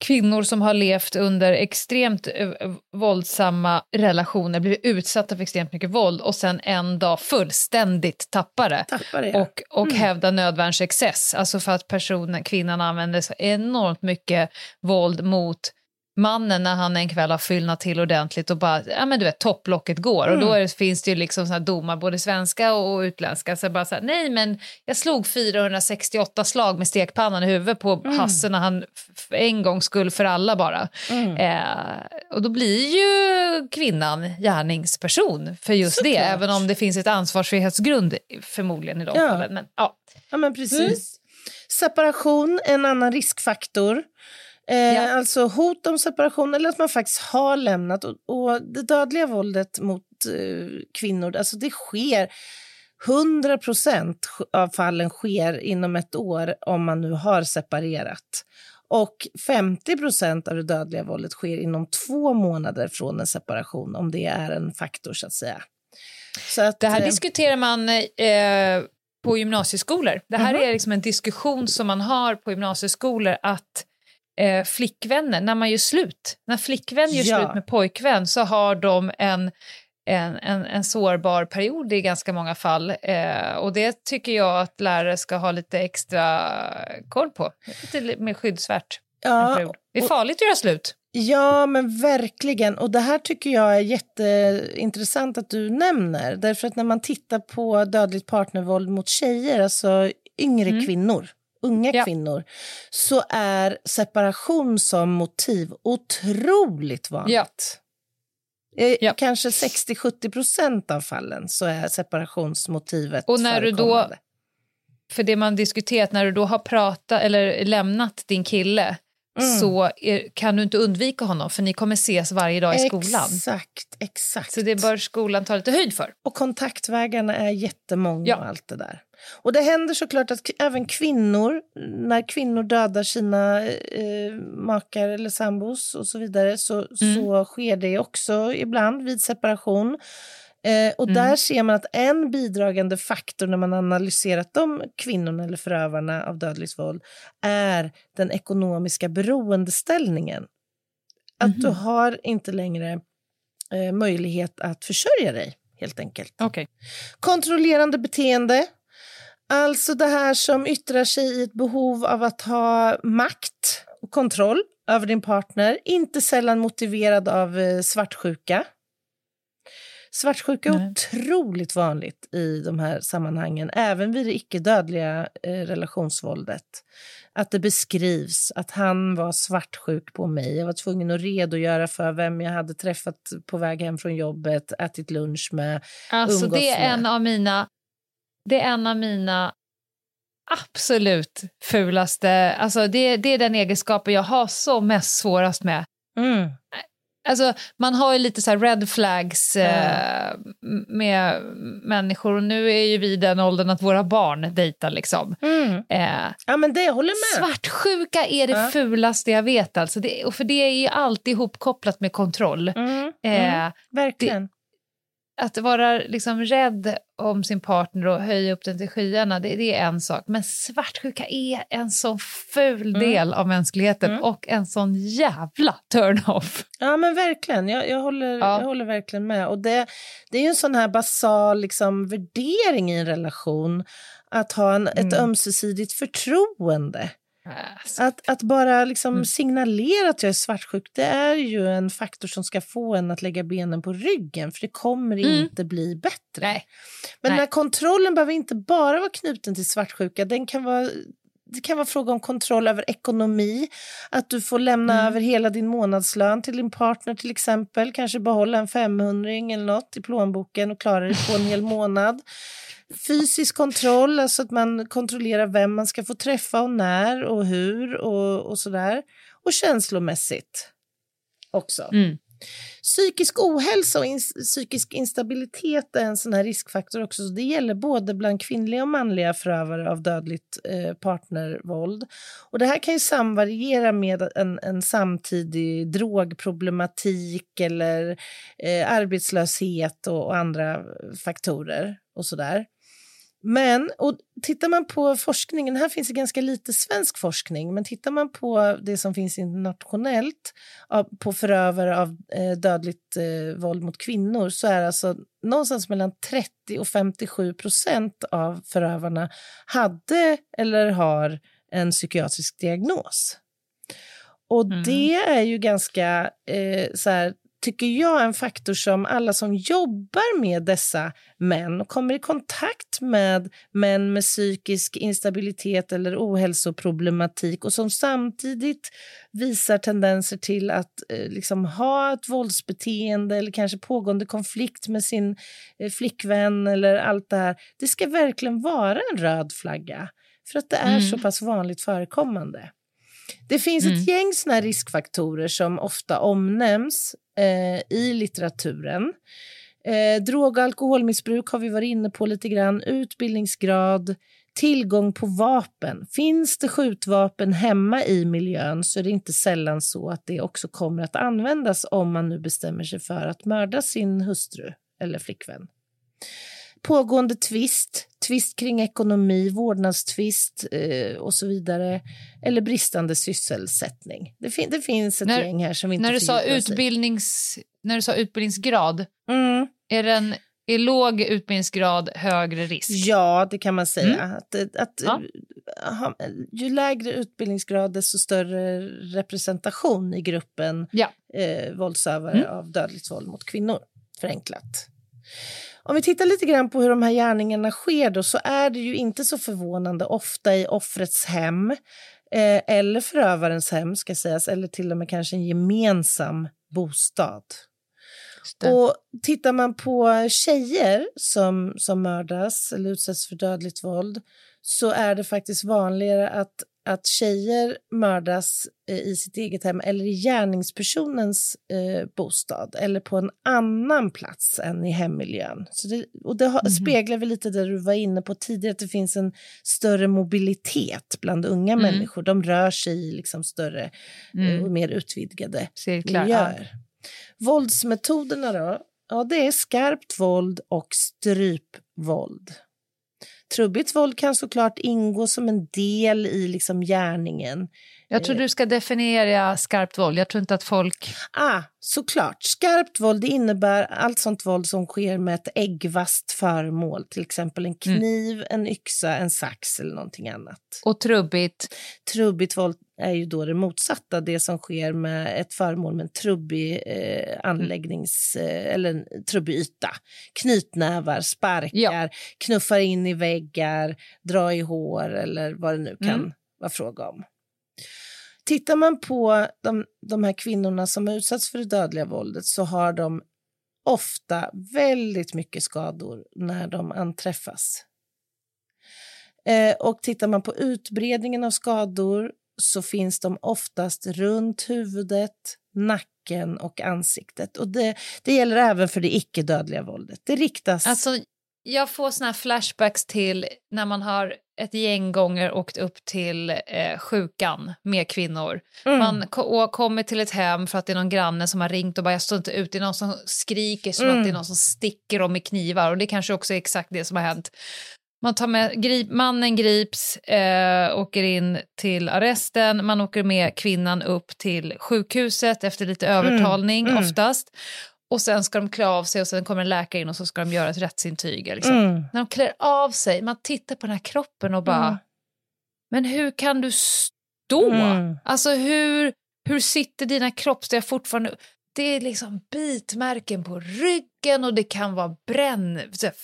kvinnor som har levt under extremt eh, våldsamma relationer, blivit utsatta för extremt mycket våld och sen en dag fullständigt tappar det. Tappar det. ja. och, och hävda nödvärnsexcess. Alltså för att personen, kvinnan använder så enormt mycket våld mot mannen när han en kväll har fyllnat till ordentligt och bara, ja men du vet, topplocket går. Och då det- finns det ju liksom såna domar, både svenska och, och utländska. Så bara så här, nej men jag slog 468 slag med stekpannan i huvudet på Hasse när han en gång skull för alla bara. Eh, och då blir ju kvinnan gärningsperson för just det, Såklart. även om det finns ett ansvarsfrihetsgrund förmodligen i de Ja. fallen. Men, ja. Ja, men precis. Separation är en annan riskfaktor. Eh, Ja. Alltså hot om separation eller att man faktiskt har lämnat. Och, och det dödliga våldet mot eh, kvinnor, alltså det sker 100 procent av fallen sker inom ett år om man nu har separerat. Och 50 procent av det dödliga våldet sker inom två månader från en separation, om det är en faktor så att säga. Så att, Det här eh, diskuterar man eh, på gymnasieskolor. Det här Mhm. är liksom en diskussion som man har på gymnasieskolor att eh, flickvänner, när man gör slut, när flickvän gör Ja. slut med pojkvän så har de en en, en, en sårbar period i ganska många fall. Eh, och det tycker jag att lärare ska ha lite extra koll på. Lite mer skyddsvärt. ja. Det är farligt att göra slut. Ja, men verkligen. Och det här tycker jag är jätteintressant att du nämner. Därför att när man tittar på dödligt partnervåld mot tjejer, alltså yngre kvinnor, unga Ja. kvinnor, så är separation som motiv otroligt vanligt. Ja. Ja. Kanske 60-70 procent av fallen så är separationsmotivet Och när du då-. För det man diskuterat, när du då har pratat eller lämnat din kille mm. så är, kan du inte undvika honom för ni kommer ses varje dag i skolan. Exakt, exakt. Så det bör skolan ta lite höjd för. Och kontaktvägarna är jättemånga ja. och allt det där. Och det händer såklart att även kvinnor, när kvinnor dödar sina eh, makar eller sambos och så vidare, så, mm. så sker det också ibland vid separation. Eh, och mm. där ser man att en bidragande faktor när man analyserat de kvinnorna eller förövarna av dödligt våld är den ekonomiska beroendeställningen. Att mm. du mhm. har inte längre eh, möjlighet att försörja dig, helt enkelt. Okay. Kontrollerande beteende. Alltså det här som yttrar sig i ett behov av att ha makt och kontroll över din partner, inte sällan motiverad av eh, svartsjuka. Svartsjuka är Nej. otroligt vanligt i de här sammanhangen, även vid det icke-dödliga eh, relationsvåldet. Att det beskrivs att han var svartsjuk på mig. Jag var tvungen att redogöra för vem jag hade träffat på väg hem från jobbet, ätit lunch med, Alltså det är med. en av mina, det är en av mina absolut fulaste, alltså det, det är den egenskapen jag har så mest svårast med. Mm. Alltså, man har ju lite så red flags eh, med människor och nu är ju vi den åldern att våra barn dejtar. Liksom. Mm. Eh, ja, men det håller med. Svartsjuka är det ja. fulaste jag vet. Alltså. Det, och för det är ju alltid ihopkopplat med kontroll. Mm. Mm. Eh, Verkligen. Det, att vara liksom rädd om sin partner och höja upp den till skyarna, det, det är en sak. Men svartsjuka är en så ful mm. del av mänskligheten mm. och en sån jävla turn-off. Ja, men verkligen. Jag, jag, håller, ja. jag håller verkligen med. Och det, det är ju en sån här basal liksom, värdering i en relation att ha en, mm. ett ömsesidigt förtroende. Att, att bara liksom mm. signalera att jag är svartsjuk det är ju en faktor som ska få en att lägga benen på ryggen för det kommer mm. inte bli bättre. Nej. Men Nej. den här kontrollen behöver inte bara vara knuten till svartsjuka. Den kan vara det kan vara fråga om kontroll över ekonomi, att du får lämna mm. över hela din månadslön till din partner till exempel, kanske behålla en 500 eller något i plånboken och klara dig på en hel månad. Fysisk kontroll, alltså att man kontrollerar vem man ska få träffa och när och hur och, och sådär. Och känslomässigt också. Mm. Psykisk ohälsa och in, psykisk instabilitet är en sån här riskfaktor också. Så det gäller både bland kvinnliga och manliga förövare av dödligt eh, partnervåld. Och det här kan ju samvariera med en, en samtidig drogproblematik eller eh, arbetslöshet och, och andra faktorer och sådär. Men och tittar man på forskningen, här finns det ganska lite svensk forskning, men tittar man på det som finns internationellt på förövare av eh, dödligt eh, våld mot kvinnor så är alltså någonstans mellan 30 och 57 procent av förövarna hade eller har en psykiatrisk diagnos. Och mm. det är ju ganska eh, så här, tycker jag, en faktor som alla som jobbar med dessa män och kommer i kontakt med män med psykisk instabilitet eller ohälsoproblematik och som samtidigt visar tendenser till att eh, liksom ha ett våldsbeteende eller kanske pågående konflikt med sin eh, flickvän eller allt det här. Det ska verkligen vara en röd flagga för att det är mm. så pass vanligt förekommande. Det finns mm. ett gäng såna riskfaktorer som ofta omnämns eh, i litteraturen. Eh, drog och alkoholmissbruk har vi varit inne på lite grann. Utbildningsgrad, tillgång på vapen. Finns det skjutvapen hemma i miljön så är det inte sällan så att det också kommer att användas om man nu bestämmer sig för att mörda sin hustru eller flickvän. Pågående tvist, tvist kring ekonomi, vårdnadstvist eh, och så vidare. Eller bristande sysselsättning. Det, fin det finns ett när, gäng här som inte när du sa utbildnings, När du sa utbildningsgrad, mm. är den är låg utbildningsgrad högre risk? Ja, det kan man säga. Mm. Att, att, ja. ha, ju lägre utbildningsgrad, desto större representation i gruppen ja. eh, våldsövare mm. av dödligt våld mot kvinnor, förenklat. Om vi tittar lite grann på hur de här gärningarna sker då, så är det ju inte så förvånande ofta i offrets hem eh, eller förövarens hem, ska sägas, eller till och med kanske en gemensam bostad. Och tittar man på tjejer som, som mördas eller utsätts för dödligt våld så är det faktiskt vanligare att att tjejer mördas eh, i sitt eget hem eller i gärningspersonens eh, bostad eller på en annan plats än i hemmiljön. Så det, och det har, Mhm. speglar väl lite det du var inne på tidigare, att det finns en större mobilitet bland unga Mm. människor. De rör sig i liksom större eh, Mm. och mer utvidgade Cirklar. Ja. miljöer. Våldsmetoderna då? Ja, det är skarpt våld och strypvåld. Trubbigt våld kan såklart ingå som en del i liksom gärningen. Jag tror du ska definiera skarpt våld. Jag tror inte att folk... Ah, såklart. Skarpt våld det innebär allt sånt våld som sker med ett äggvast föremål, till exempel en kniv, en yxa, en sax eller någonting annat. Och trubbigt. Trubbigt våld är ju då det motsatta, det som sker med ett föremål med en trubbig eh, anläggnings eh, eller en trubbig yta. Knytnävar, sparkar, Ja. knuffar in i väggar, dra i hår eller vad det nu kan Mm. vara fråga om. Tittar man på de, de här kvinnorna som har utsatts för det dödliga våldet så har de ofta väldigt mycket skador när de anträffas. Eh, och tittar man på utbredningen av skador så finns de oftast runt huvudet, nacken och ansiktet. Och det, det gäller även för det icke-dödliga våldet. Det riktas... Alltså, jag får såna här flashbacks till när man har ett gäng gånger åkt upp till eh, sjukan med kvinnor. Mm. Man ko- kommer till ett hem för att det är någon granne som har ringt och bara jag står inte ut. Det är någon som skriker som Mm. att det är någon som sticker dem med knivar och det kanske också är exakt det som har hänt. Man tar med, grip, mannen grips, eh, åker in till arresten, man åker med kvinnan upp till sjukhuset efter lite övertalning mm. oftast. Och sen ska de klä av sig och sen kommer en läkare in och så ska de göra ett rättsintyg. Liksom. Mm. När de klär av sig, man tittar på den här kroppen och bara, Mm. men hur kan du stå? Mm. Alltså hur, hur sitter dina kroppsdelar fortfarande? Det är liksom bitmärken på ryggen och det kan vara bränn,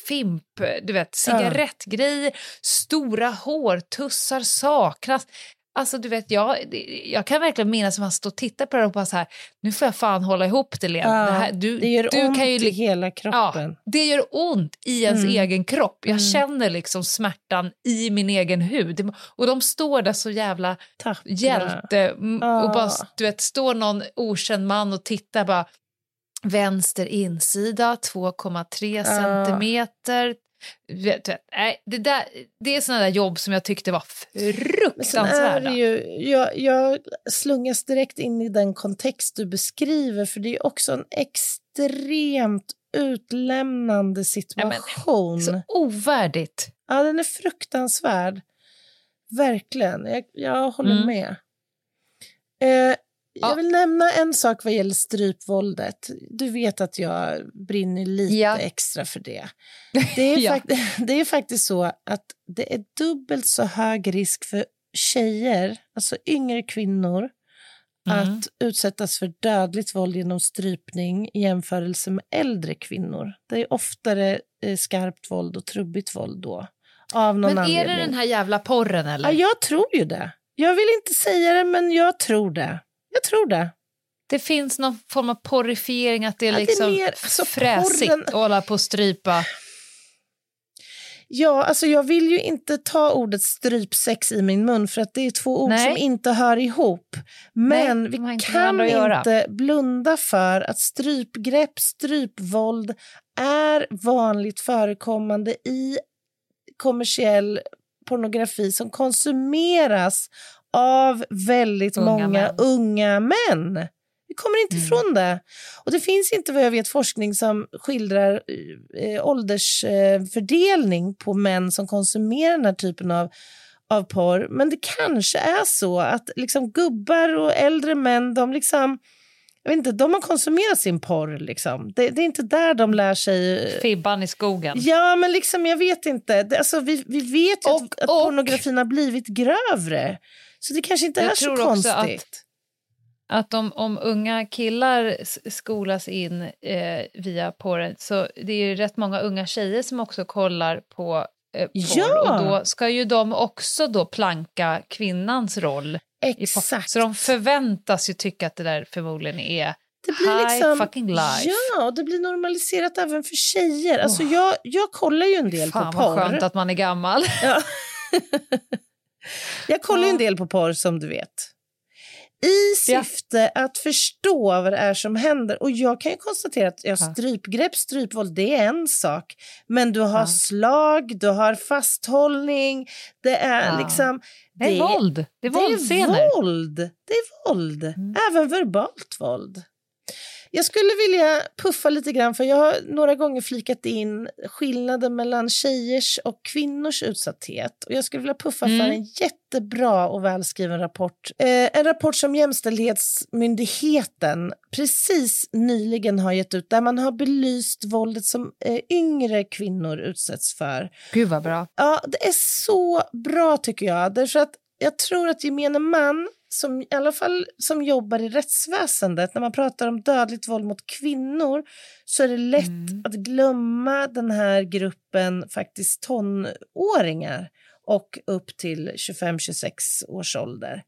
fimp, du vet, cigarettgrejer, stora hårtussar saknas. Alltså du vet, jag, jag kan verkligen minnas att man står och tittar på det och bara så här, nu får jag fan hålla ihop det Lena. Ja, det, här, du, det gör du ont kan ju i hela kroppen. Ja, det gör ont i ens Mm. egen kropp. Jag Mm. känner liksom smärtan i min egen hud. Och de står där så jävla Tappra. hjälte mm, och bara, du vet, står någon okänd man och tittar bara vänster insida 2,3 Ja. centimeter. Vet, vet, nej, det, där, det är sådana där jobb som jag tyckte var Men fruktansvärda. ju, jag, jag slungas direkt in i den kontext du beskriver för det är också en extremt utlämnande situation. Så ovärdigt. Ja, den är fruktansvärd. Verkligen. Jag, jag håller Mm. med. Eh, Ja. jag vill nämna en sak vad gäller strypvåldet. Du vet att jag brinner lite Ja. extra för det. Det är, Ja. det är faktiskt så att det är dubbelt så hög risk för tjejer, alltså yngre kvinnor, Mm. att utsättas för dödligt våld genom strypning i jämförelse med äldre kvinnor. Det är oftare eh, skarpt våld och trubbigt våld då. Av någon Men är anledning. det den här jävla porren eller? Ja, jag tror ju det. Jag vill inte säga det, men jag tror det. Jag tror det. Det finns någon form av porrifiering, att det är Ja, det är liksom mer- alltså, fräsigt porren- att hålla på och strypa. Ja, alltså jag vill ju inte ta ordet strypsex i min mun för att det är två ord Nej. som inte hör ihop. Men Nej, vi kan inte blunda för att strypgrepp, strypvåld är vanligt förekommande i kommersiell pornografi som konsumeras av väldigt Unga många män. unga män. Vi kommer inte Mm. ifrån det. Och det finns inte vad jag vet forskning som skildrar eh, åldersfördelning på män som konsumerar den här typen av, av porr. Men det kanske är så att liksom gubbar och äldre män, de liksom jag vet inte, de har konsumerat sin porr. Liksom. Det, det är inte där de lär sig... eh, Fibban i skogen. Ja, men liksom, jag vet inte. Det, alltså, vi, vi vet ju Och- att, att och- pornografin har blivit grövre. Så det kanske inte Jag är så också att- konstigt. Att om, om unga killar skolas in eh, via porren så det är ju rätt många unga tjejer som också kollar på eh, porr Ja! och då ska ju de också då planka kvinnans roll. Exakt. Så de förväntas ju tycka att det där förmodligen är det blir high liksom, fucking life. Ja, och det blir normaliserat även för tjejer. Alltså, Åh. jag, jag kollar ju en del Fan på vad porr. skönt att man är gammal. Ja. Jag kollar ju en del på porr som du vet. I syfte att förstå vad det är som händer. Och jag kan ju konstatera att ja, strypgrepp, strypvåld, det är en sak. Men du har Ja. slag, du har fasthållning. Det är Ja. liksom... Det är våld. Det är Det är våld. Det är våld. Mm. Även verbalt våld. Jag skulle vilja puffa lite grann, för jag har några gånger flikat in skillnaden mellan tjejers och kvinnors utsatthet. Och jag skulle vilja puffa Mm. för en jättebra och välskriven rapport. Eh, en rapport som Jämställdhetsmyndigheten precis nyligen har gett ut, där man har belyst våldet som eh, yngre kvinnor utsätts för. Gud vad bra. Ja, det är så bra tycker jag. Därför att jag tror att gemene man, som, i alla fall som jobbar i rättsväsendet, när man pratar om dödligt våld mot kvinnor så är det lätt Mm. att glömma den här gruppen faktiskt tonåringar och upp till 25-26 års ålder.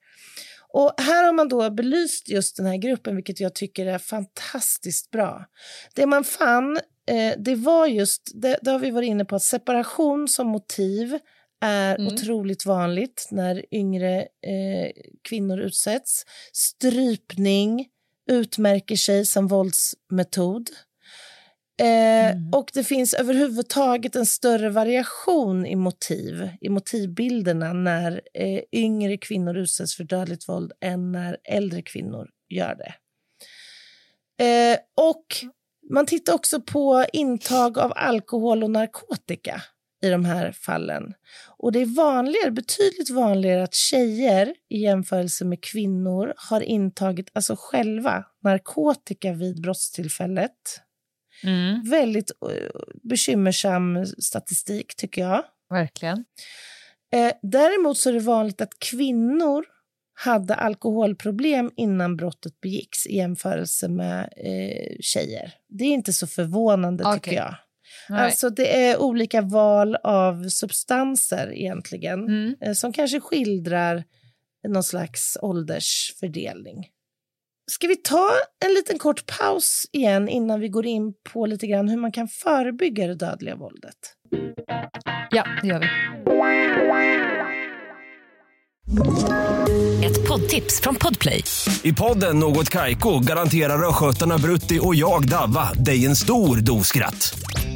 Och här har man då belyst just den här gruppen, vilket jag tycker är fantastiskt bra. Det man fann, eh, det var just, det, det har vi varit inne på, att separation som motiv är Mm. otroligt vanligt när yngre eh, kvinnor utsätts. Strypning utmärker sig som våldsmetod. Eh, Mm. Och det finns överhuvudtaget en större variation i motiv, i motivbilderna när eh, yngre kvinnor utsätts för dödligt våld än när äldre kvinnor gör det. Eh, och man tittar också på intag av alkohol och narkotika i de här fallen. Och det är vanligare, betydligt vanligare att tjejer i jämförelse med kvinnor har intagit, alltså själva, narkotika vid brottstillfället. Mm, Väldigt eh, bekymmersam statistik, tycker jag. verkligen. Eh, däremot så är det vanligt att kvinnor hade alkoholproblem innan brottet begicks i jämförelse med eh, tjejer. Det är inte så förvånande, Okej. tycker jag. Nej. Alltså, det är olika val av substanser egentligen Mm. eh, som kanske skildrar någon slags åldersfördelning. Ska vi ta en liten kort paus igen innan vi går in på lite grann hur man kan förebygga det dödliga våldet? Ja, det gör vi. Ett poddtips från Podplay. I podden Något Kaiko garanterar östgötarna Brutti och jag, Davva, dig en stor dos skratt.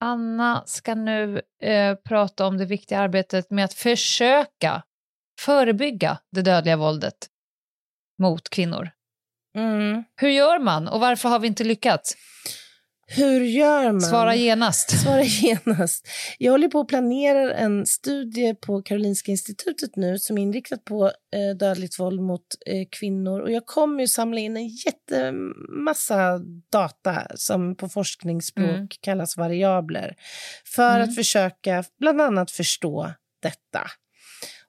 Anna ska nu eh, prata om det viktiga arbetet med att försöka förebygga det dödliga våldet mot kvinnor. Mm. Hur gör man och varför har vi inte lyckats? Hur gör man? Svara genast. Svara genast. Jag håller på att planera en studie på Karolinska institutet nu som är inriktat på eh, dödligt våld mot eh, kvinnor. Och jag kommer ju samla in en jättemassa data som på forskningsspråk Mm. kallas variabler för Mm. att försöka bland annat förstå detta.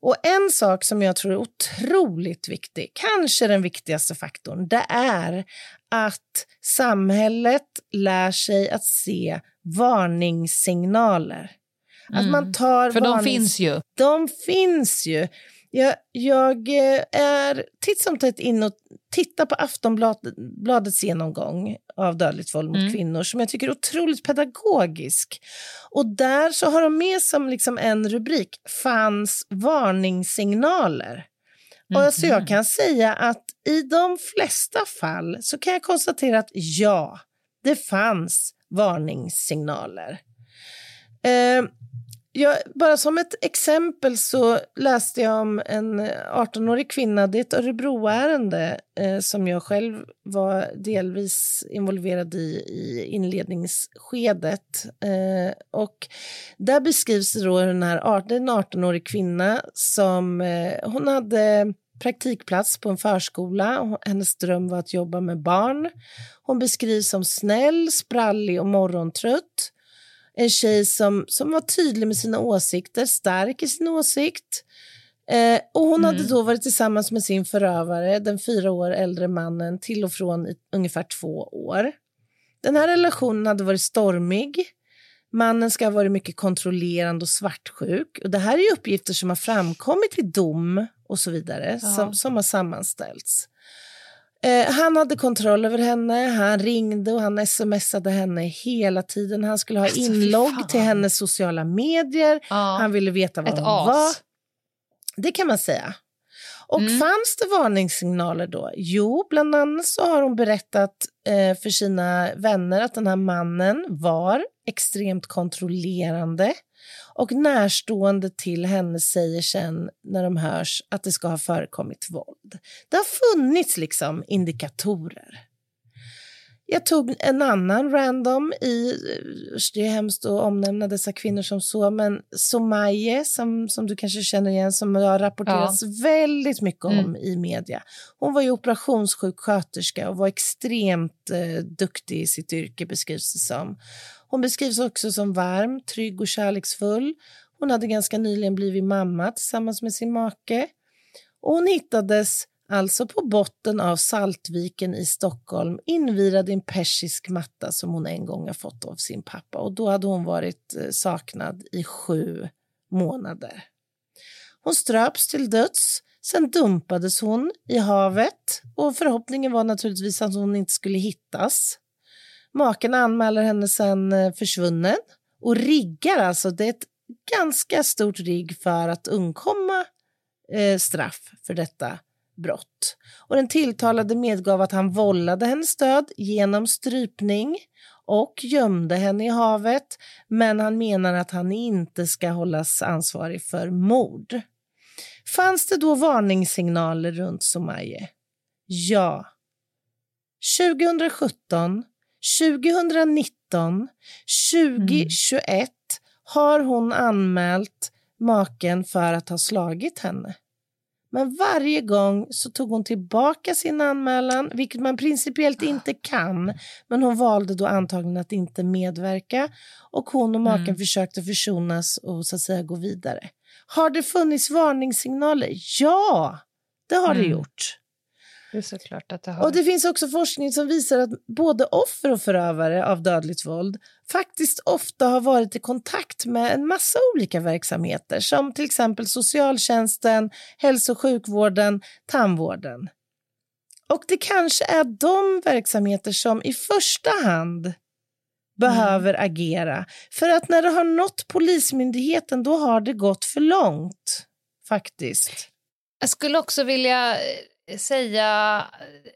Och en sak som jag tror är otroligt viktig, kanske den viktigaste faktorn, det är att samhället lär sig att se varningssignaler. Att Mm. man tar För de varnings- finns ju. de finns ju. Jag, jag eh, är titt som tätt in och tittar på Aftonbladets genomgång av dödligt våld mot Mm. kvinnor som jag tycker är otroligt pedagogisk. Och där så har de med som liksom en rubrik, fanns varningssignaler. Och alltså Mhm. jag kan säga att i de flesta fall så kan jag konstatera att ja, det fanns varningssignaler. Eh, jag, bara som ett exempel så läste jag om en eh, 18-årig kvinna, det är ett Örebroärende eh, som jag själv var delvis involverad i i inledningsskedet. Eh, och där beskrivs det då hur den här, art- det är en 18-årig kvinna som eh, hon hade praktikplats på en förskola. och Hennes dröm var att jobba med barn. Hon beskrivs som snäll, sprallig och morgontrött. En tjej som, som var tydlig med sina åsikter, stark i sin åsikt. Eh, och hon Mm. hade då varit tillsammans med sin förövare, den fyra år äldre mannen, till och från i ungefär två år. Den här relationen hade varit stormig. Mannen ska ha varit mycket kontrollerande och svartsjuk. Och det här är uppgifter som har framkommit i dom och så vidare, Ja. som, som har sammanställts. Eh, han hade kontroll över henne, han ringde och han smsade henne hela tiden. Han skulle ha Alltså, inlogg till hennes sociala medier. Ja. Han ville veta vad Ett hon as. var. Det kan man säga. Och Mm. fanns det varningssignaler då? Jo, bland annat så har hon berättat eh, för sina vänner att den här mannen var extremt kontrollerande och närstående till henne säger sen när de hörs att det ska ha förekommit våld. Det har funnits liksom indikatorer. Jag tog en annan random i, usch, det är hemskt att omnämna dessa kvinnor som så, men Somaye som, som du kanske känner igen som har rapporterats väldigt mycket om Mm. i media. Hon var ju operationssjuksköterska och var extremt eh, duktig i sitt yrke beskrivs det som. Hon beskrivs också som varm, trygg och kärleksfull. Hon hade ganska nyligen blivit mamma tillsammans med sin make. Och hon hittades alltså på botten av Saltviken i Stockholm invirad i en persisk matta som hon en gång har fått av sin pappa. Och då hade hon varit eh, saknad i sju månader. Hon ströps till döds. Sen dumpades hon i havet och förhoppningen var naturligtvis att hon inte skulle hittas. Maken anmäler henne sen eh, försvunnen och riggar alltså. Det är ett ganska stort rigg för att undkomma eh, straff för detta brott. Och den tilltalade medgav att han vållade hennes död genom strypning och gömde henne i havet, men han menar att han inte ska hållas ansvarig för mord. Fanns det då varningssignaler runt Somaye? Ja. 2017, 2019, 2021 har hon anmält maken för att ha slagit henne. Men varje gång så tog hon tillbaka sin anmälan, vilket man principiellt inte kan. Men hon valde då antagligen att inte medverka och hon och maken Mm. försökte försonas och så att säga gå vidare. Har det funnits varningssignaler? Ja, det har det Mm. gjort. Det är såklart att det har. Och det finns också forskning som visar att både offer och förövare av dödligt våld faktiskt ofta har varit i kontakt med en massa olika verksamheter som till exempel socialtjänsten, hälso och sjukvården, tandvården. Och det kanske är de verksamheter som i första hand behöver agera. För att när det har nått Polismyndigheten då har det gått för långt, faktiskt. Jag skulle också vilja eh, säga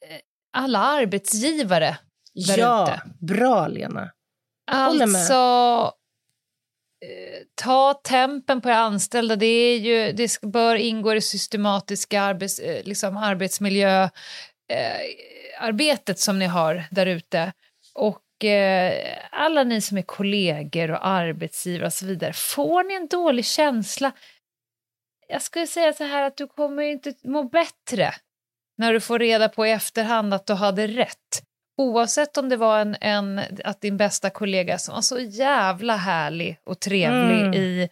eh, alla arbetsgivare där ja, ute. bra Lena. Alltså, eh, ta tempen på era anställda. Det, är ju, det bör ingå i det systematiska arbets, eh, liksom arbetsmiljöarbetet eh, som ni har där ute. Och eh, alla ni som är kollegor och arbetsgivare och så vidare, får ni en dålig känsla jag skulle säga så här att du kommer inte må bättre när du får reda på i efterhand att du hade rätt. Oavsett om det var en, en, att din bästa kollega som var så jävla härlig och trevlig Mm. i,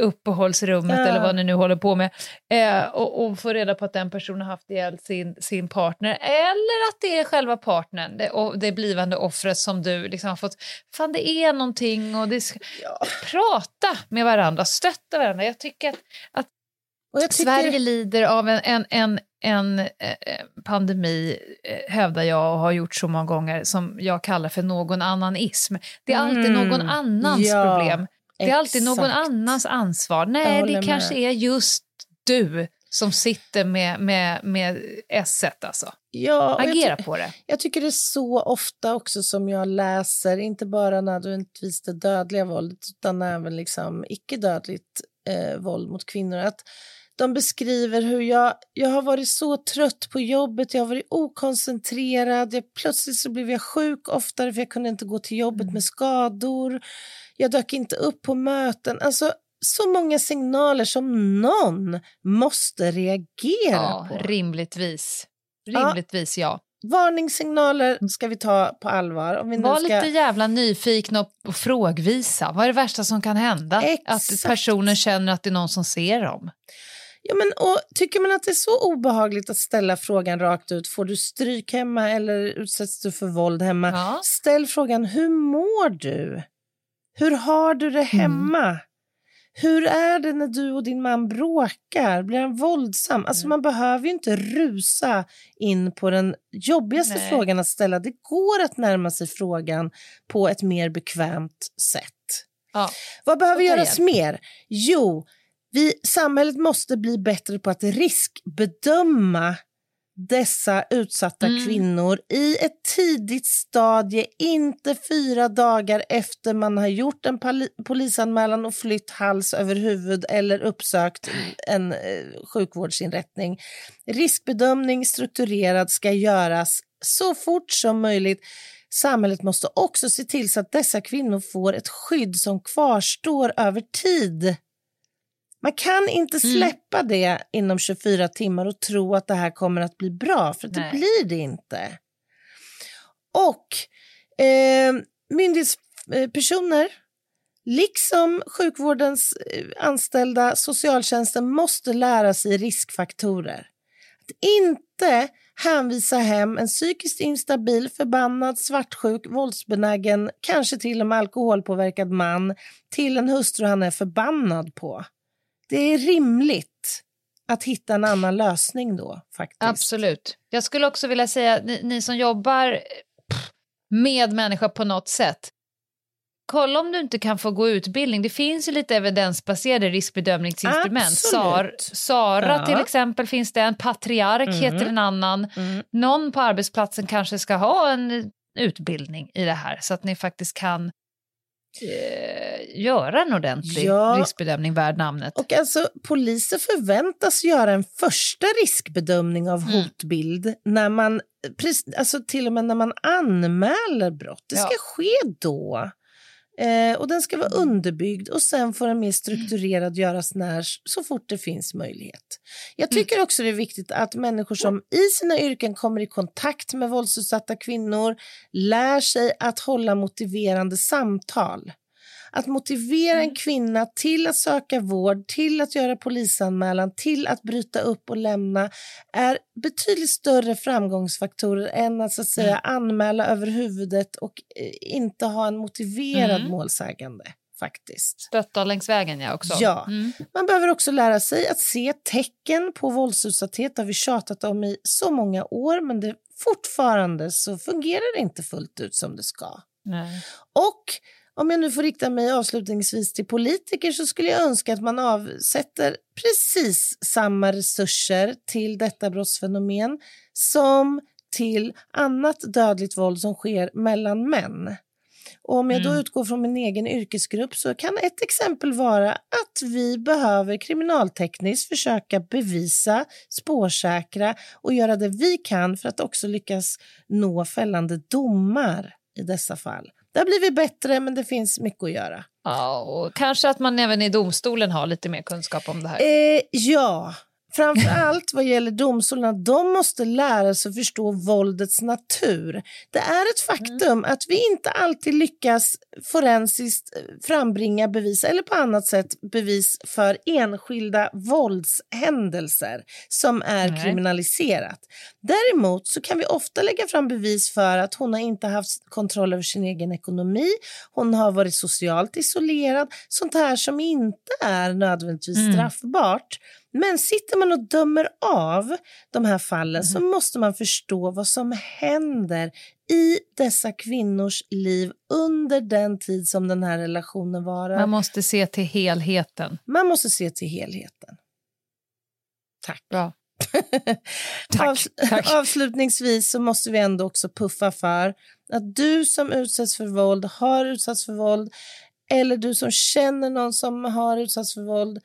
uppehållsrummet Ja. eller vad ni nu håller på med eh, och, och få reda på att den personen har haft ihjäl sin, sin partner eller att det är själva partnern det, och det blivande offret som du liksom har fått... Fan, det är någonting och det Ja. prata med varandra, stötta varandra. Jag tycker att, att jag tycker, Sverige lider av en, en, en, en eh, pandemi, eh, hävdar jag och har gjort så många gånger, som jag kallar för någon annanism. Det är alltid Mm, någon annans ja, problem. Det är alltid någon annans ansvar. Nej, det kanske med. är just du som sitter med, med, med s alltså. Ja, Agera på det. jag tycker det är så ofta också som jag läser, inte bara nödvändigtvis det dödliga våldet utan även liksom icke-dödligt eh, våld mot kvinnor. Att de beskriver hur jag, jag har varit så trött på jobbet, jag har varit okoncentrerad, jag, plötsligt så blev jag sjuk oftare för jag kunde inte gå till jobbet med skador, jag dök inte upp på möten. Alltså så många signaler som någon måste reagera Ja, på. rimligtvis. Ja. Rimligtvis, ja. Varningssignaler ska vi ta på allvar. Om vi Var ska... lite jävla nyfikna och och frågvisa. Vad är det värsta som kan hända? Exakt. Att personen känner att det är någon som ser dem. Ja, men, och tycker man att det är så obehagligt att ställa frågan rakt ut, får du stryk hemma eller utsätts du för våld hemma? Ja. Ställ frågan, hur mår du? Hur har du det hemma? Hur är det när du och din man bråkar? Blir han våldsam? Alltså man behöver ju inte rusa in på den jobbigaste Nej. frågan att ställa. Det går att närma sig frågan på ett mer bekvämt sätt. Ja. Vad behöver ta göras mer? Jo, vi, samhället måste bli bättre på att riskbedöma dessa utsatta Mm. kvinnor i ett tidigt stadie, inte fyra dagar efter man har gjort en poli- polisanmälan och flytt hals över huvud eller uppsökt en eh, sjukvårdsinrättning. Riskbedömning strukturerad ska göras så fort som möjligt. Samhället måste också se till så att dessa kvinnor får ett skydd som kvarstår över tid. Man kan inte Mm. släppa det inom 24 timmar och tro att det här kommer att bli bra, för det Nej. blir det inte. Och eh, myndighetspersoner, liksom sjukvårdens eh, anställda, socialtjänsten, måste lära sig riskfaktorer. Att inte hänvisa hem en psykiskt instabil, förbannad, svartsjuk, våldsbenägen, kanske till och med alkoholpåverkad man till en hustru han är förbannad på. Det är rimligt att hitta en annan lösning då, faktiskt. Absolut. Jag skulle också vilja säga, ni, ni som jobbar med människor på något sätt, kolla om du inte kan få gå utbildning. Det finns ju lite evidensbaserade riskbedömningsinstrument. Sar. Sara Ja. till exempel finns det en, Patriark Mm. heter en annan. Mm. Någon på arbetsplatsen kanske ska ha en utbildning i det här så att ni faktiskt kan eh, göra en ordentlig Ja. riskbedömning värd namnet. Och alltså, poliser förväntas göra en första riskbedömning av Mm. hotbild när man, precis- alltså till och med när man anmäler brott. Det ska Ja. ske då. Eh, och den ska vara underbyggd och sen får den mer strukturerad göras när, så fort det finns möjlighet. Jag tycker också det är viktigt att människor som i sina yrken kommer i kontakt med våldsutsatta kvinnor lär sig att hålla motiverande samtal. Att motivera en kvinna till att söka vård, till att göra polisanmälan, till att bryta upp och lämna är betydligt större framgångsfaktorer än att, så att säga, anmäla över huvudet och eh, inte ha en motiverad Mm. målsägande. Faktiskt. Stötta längs vägen, ja. Också. Ja. Mm. Man behöver också lära sig att se tecken på våldsutsatthet. Det har vi tjatat om i så många år, men det, fortfarande så fungerar det inte fullt ut som det ska. Nej. Och om jag nu får rikta mig avslutningsvis till politiker så skulle jag önska att man avsätter precis samma resurser till detta brottsfenomen som till annat dödligt våld som sker mellan män. Och om jag då Mm. utgår från min egen yrkesgrupp så kan ett exempel vara att vi behöver kriminaltekniskt försöka bevisa, spårsäkra och göra det vi kan för att också lyckas nå fällande domar i dessa fall. Det har blivit bättre, men det finns mycket att göra. Ja, och kanske att man även i domstolen har lite mer kunskap om det här. Eh, ja, framför allt vad gäller domstolarna. De måste lära sig förstå våldets natur. Det är ett faktum att vi inte alltid lyckas forensiskt eh, frambringa bevis eller på annat sätt bevis för enskilda våldshändelser som är Nej. kriminaliserat. Däremot så kan vi ofta lägga fram bevis för att hon har inte haft kontroll över sin egen ekonomi, hon har varit socialt isolerad, sånt här som inte är nödvändigtvis Mm. straffbart. Men sitter man och dömer av de här fallen så måste man förstå vad som händer i dessa kvinnors liv under den tid som den här relationen varar. Man måste se till helheten. Man måste se till helheten. Tack. Bra. Tack, tack. Avslutningsvis så måste vi ändå också puffa för att du som utsätts för våld, har utsatts för våld eller du som känner någon som har utsatts för våld,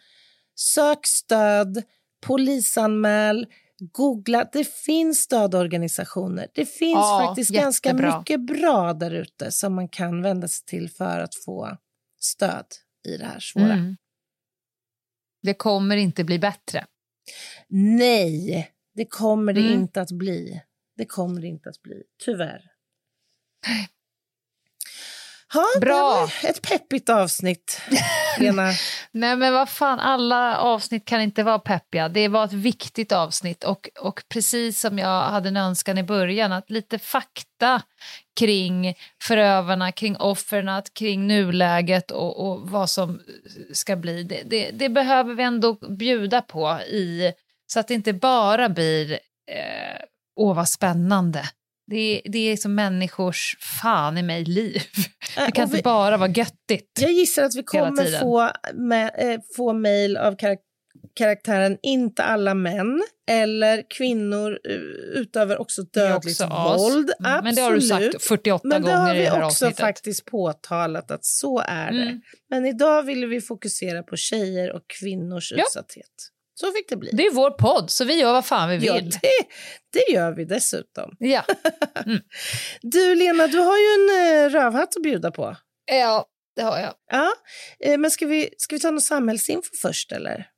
sök stöd, polisanmäl, googla. Det finns stödorganisationer. Det finns Ja, faktiskt ganska jättebra. mycket bra där ute som man kan vända sig till för att få stöd i det här svåra. Mm. Det kommer inte bli bättre. Nej, det kommer det Mm. inte att bli. Det kommer det inte att bli, tyvärr. Ha, Bra. Ett peppigt avsnitt, Lena. Nej men vad fan, alla avsnitt kan inte vara peppiga. Det var ett viktigt avsnitt och, och precis som jag hade en önskan i början, att lite fakta kring förövarna, kring offren, kring nuläget och, och vad som ska bli. Det, det, det behöver vi ändå bjuda på i, så att det inte bara blir eh, åh vad spännande. Det är, det är som människors fan i mig liv. Det kan vi- inte bara vara göttigt. Jag gissar att vi kommer få, med, eh, få mejl av karak karaktären inte alla män eller kvinnor eh, utöver också Det dödligt också våld. Mm, Men det har du Absolut. sagt 48 Men det har gånger i vi det här också avsnittet. faktiskt påtalat att så är det. Mm. Men idag ville vi fokusera på tjejer och kvinnors Ja. utsatthet. Så fick det bli. Det är vår podd, så vi gör vad fan vi ja, vill. det, det gör vi dessutom. Ja, Du Lena, du har ju en eh, rövhatt att bjuda på. ja det har jag. Ja, eh, men ska vi, ska vi ta något samhällsinfo först eller?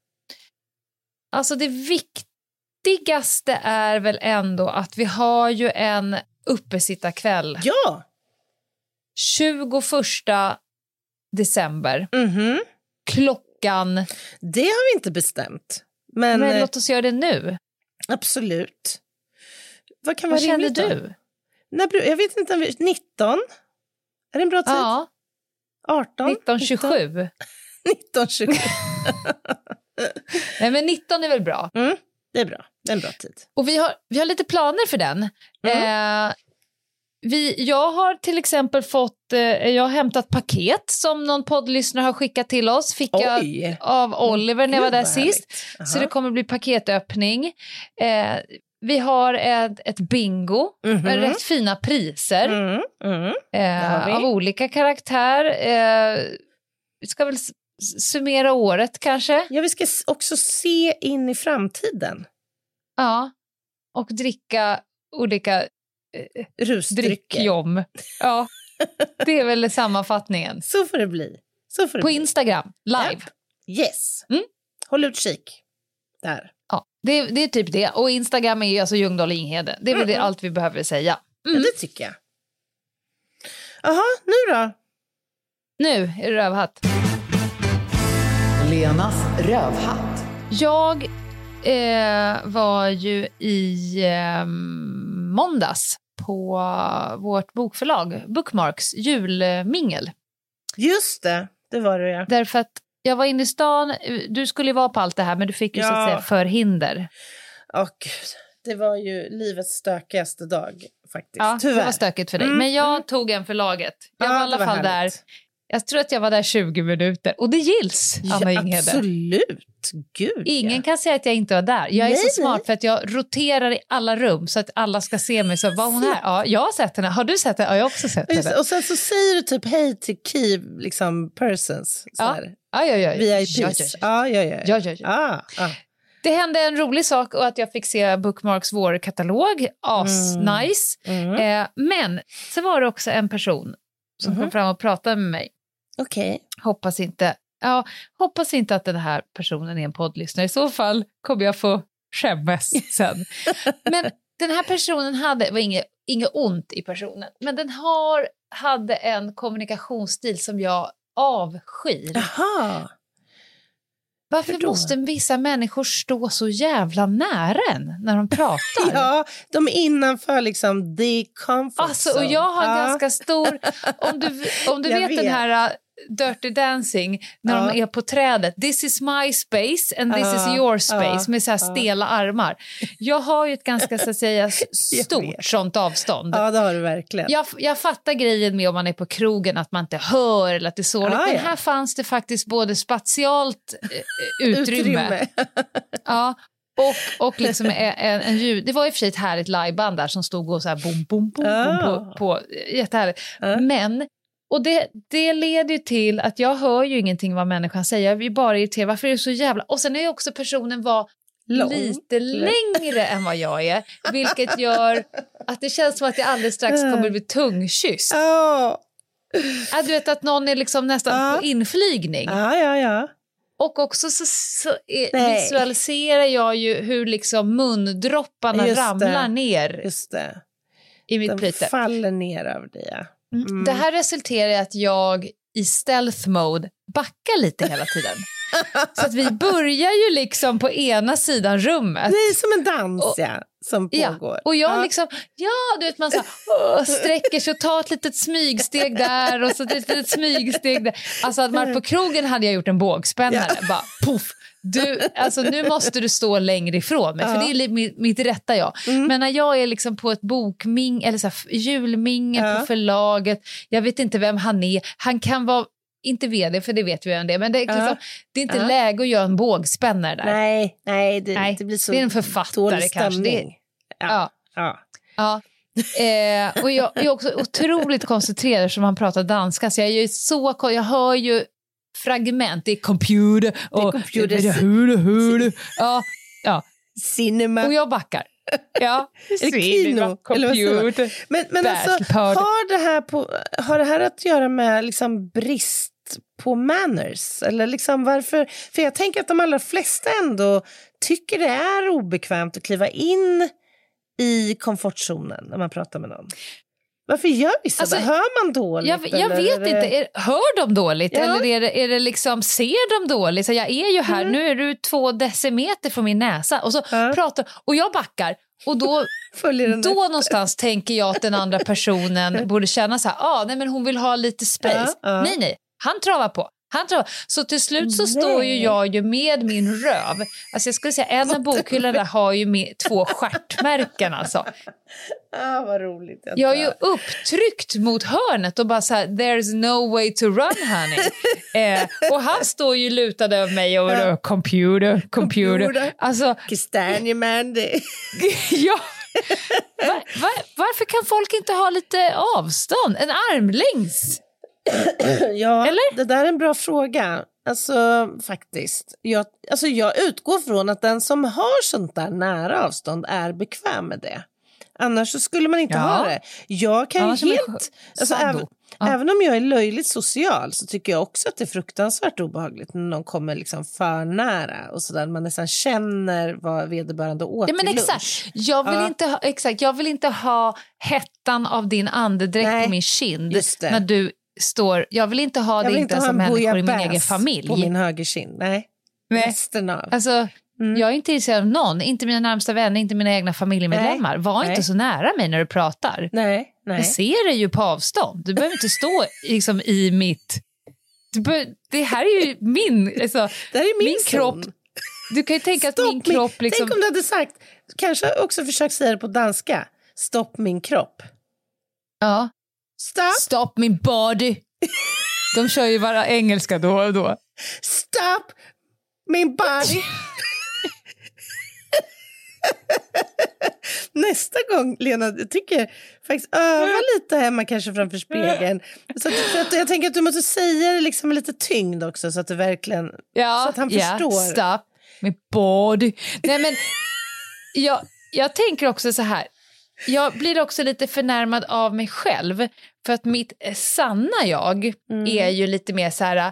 Alltså det viktigaste är väl ändå att vi har ju en uppesittarkväll Ja! 21 december. Mhm. Klockan... Det har vi inte bestämt. Men, Men, eh, låt oss göra det nu. absolut. Vad kan Vad vara känner rimligt då? du? När, jag vet inte, om vi- 19? Är det en bra tid? Ja, 18? 1927. 19, 27. Nej, men 19 är väl bra. Mm, det är bra. Det är en bra tid. Och vi har, vi har lite planer för den. Mm. Eh, vi, jag har till exempel fått, eh, jag har hämtat paket som någon poddlyssnare har skickat till oss. Fick jag av Oliver när jag var där sist. härligt. Så Aha. det kommer bli paketöppning. Eh, vi har ett, ett bingo Mhm. med rätt fina priser Mm, mm. eh, av olika karaktär. Eh, vi ska väl summera året kanske. Ja, vi ska också se in i framtiden. Ja. Och dricka olika Rusdrycker. drickjom. Ja, det är väl sammanfattningen. Så får det bli. Så får det På bli. Instagram, live. Yes. Mm. Håll utkik. Där. Ja, det, det är typ det. Och Instagram är ju alltså Ljungdahl och Inghede. Det är väl det, allt vi behöver säga. Ja, det tycker jag. Jaha, nu då? Nu är det rövhatt. Lenas rövhatt. Jag eh, var ju i eh, måndags på vårt bokförlag Bookmarks julmingel. Just det, det var det ja. Därför att jag var inne i stan, du skulle ju vara på allt det här men du fick ju så att Ja. säga förhinder. Åh, gud. Det var ju livets stökigaste dag faktiskt. Ja, Tyvärr. det var stökigt för dig. Mm, Men jag mm. tog en för laget. Jag Ja, var i alla fall där. Jag tror att jag var där 20 minuter. Och det gills, Anna ja, Inghede. Absolut. Gud, Ingen ja. kan säga att jag inte var där. Jag är Nej, så smart nej. för att jag roterar i alla rum så att alla ska se mig. Så var hon här? Ja, jag har sett henne. Har du sett henne? Ja, jag har också sett henne. och sen så säger du typ hej till key liksom, persons. Så Ja. Ja, ja, ja. VIPs. Ja, ja, ja. Ja, ja, ja. Ah, ah. Det hände en rolig sak och att jag fick se Bookmarks vårkatalog. As-nice. Mm. Eh, men så var det också en person som Mhm. kom fram och pratade med mig. Okej. Hoppas inte, ja, hoppas inte att den här personen är en poddlyssnare. I så fall kommer jag få skämmas sen. Men den här personen hade, var inget, inget ont i personen, men den har, hade en kommunikationsstil som jag avskyr. Jaha. Varför måste vissa människor stå så jävla nära en när de pratar? Ja, de är innanför liksom the comfort Alltså, och zone. jag har Ja. ganska stor... Om du, om du Jag vet, den vet. här Dirty Dancing, när Ja. de är på trädet. This is my space and this Ja, is your space, ja, med så här stela armar. Jag har ju ett ganska så att säga, stort sånt avstånd. Ja, det har du verkligen. Jag, jag fattar grejen med om man är på krogen, att man inte hör eller att det är sorgligt. Ja, Men ja. här fanns det faktiskt både spatialt eh, utrymme, Ja, och, och liksom en, en, ljud... Det var i och för sig ett härligt liveband där som stod och så här bom, bom, bom, bom på, Ah. på... Jättehärligt. Ja. Men... Och det, det leder till att jag hör ju ingenting vad människan säger. Jag blir bara irriterad. Varför är det så jävla... Och sen är ju också personen var Lång. lite längre än vad jag är. Vilket gör att det känns som att jag alldeles strax kommer bli tungkysst. Ja, Ja, du vet att någon är liksom nästan Ja. på inflygning. ja, ja. ja. Och också så, så är, visualiserar jag ju hur liksom mundropparna ramlar ner i mitt De plyte. faller ner över dig. Mm. Det här resulterar i att jag i stealth mode backar lite hela tiden. Så att vi börjar ju liksom på ena sidan rummet. Det är som en dans Och- ja, som Ja, pågår. och jag Ja. liksom, ja du vet man så här, sträcker sig och tar ett litet smygsteg där och så ett litet smygsteg där. Alltså att man på krogen hade jag gjort en bågspännare, bara poff. Du, alltså nu måste du stå längre ifrån mig, för Ja. det är mitt, mitt rätta jag. Mm. Men när jag är liksom på ett bokming eller så här, julmingel Ja. på förlaget, jag vet inte vem han är, han kan vara inte vd, för det vet vi vem det är, men det är, Ja. liksom, det är inte Ja. läge att göra en bågspännare där. Nej, nej, det, Nej, det blir så det är en författare kanske. Det är-. Ja. Ja. Ja. Ja. Eh, och jag, jag är också otroligt koncentrerad som han pratar danska, så jag, är ju så, jag hör ju fragment, det är computer och... computer. det är hur, hur, ja, ja, Cinema. och jag backar. Ja, det kino? Eller man? computer. Men, men alltså, har det, här på, har det här att göra med liksom brist på manners? Eller liksom varför? För jag tänker att de allra flesta ändå tycker det är obekvämt att kliva in i komfortzonen när man pratar med någon. Varför gör vissa Alltså, det? Hör man dåligt? Jag, jag vet det- inte, är, hör de dåligt Ja. eller är det, är det liksom, ser de dåligt? Så jag är ju här, Mm. nu är du två decimeter från min näsa och så Ja. pratar och jag backar och då Då någonstans tänker jag att den andra personen borde känna så här, ah, nej men hon vill ha lite space. Ja. Nej, nej, han travar på. Han travar. Så till slut så står ju Nej. jag ju med min röv. Alltså jag skulle säga en av bokhyllorna har ju med två stjärtmärken alltså. Ah, vad roligt. Jag Jag är ju upptryckt mot hörnet och bara så här, there's no way to run honey. eh, och han står ju lutad över mig och Ja. computer, computer. Computer. Alltså, Kastanjeman, det... ja. Va, va, varför kan folk inte ha lite avstånd? En armlängds? Ja, Eller? det där är en bra fråga. Alltså faktiskt. Jag, alltså, jag utgår från att den som har sånt där nära avstånd är bekväm med det. Annars så skulle man inte Ja. ha det. Jag kan Annars man helt... Alltså, även, Ja. även om jag är löjligt social så tycker jag också att det är fruktansvärt obehagligt när någon kommer liksom för nära och sådär. Man nästan känner vad vederbörande åt Ja, men exakt. lunch. Jag vill, Ja. inte ha, exakt. jag vill inte ha hettan av din andedräkt på min kind när du står... Jag vill inte ha Jag det inte ha som människor i min egen familj. på min högerkind. Nej, Nej. resten av. Alltså, Mm. Jag är inte intresserad av någon, inte mina närmsta vänner, inte mina egna familjemedlemmar. Var Nej. inte så nära mig när du pratar. Nej, nej. Jag ser dig ju på avstånd. Du behöver inte stå liksom, i mitt... Bör, det här är ju min... Alltså, Det här är min, min kropp- du kan ju tänka att Stopp min kropp... Liksom, Tänk om du hade sagt, kanske också försökt säga det på danska. Stopp min kropp. ja. Stop, Stop min body. De kör ju bara engelska då och då. stop min body. Nästa gång, Lena, jag tycker faktiskt öva lite hemma kanske framför spegeln. Så att, jag tänker att du måste säga det liksom med lite tyngd också så att det verkligen... Ja, Så att han ja, förstår. Stop min body. Nej, men jag, jag tänker också så här. Jag blir också lite förnärmad av mig själv. För att mitt sanna jag Mm. är ju lite mer så här...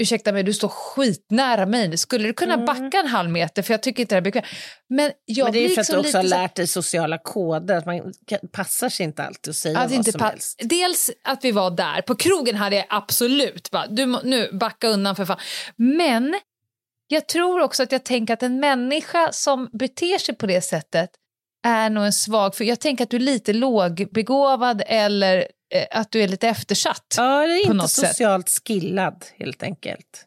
Ursäkta mig, du står skitnära mig. Skulle du kunna backa en halv meter? För jag tycker inte det är bekvämt. Men jag Mm. Men det är ju för att liksom du också har lärt dig sociala koder, att man passar sig inte alltid att säga Att vad inte som helst. Dels att vi var där. På krogen hade jag absolut bara, du nu backa undan för fan. Men jag tror också att jag tänker att en människa som beter sig på det sättet är nog en svag, för jag tänker att du är lite lågbegåvad eller eh, att du är lite eftersatt. Ja, det är på inte något sätt. socialt skillad helt enkelt.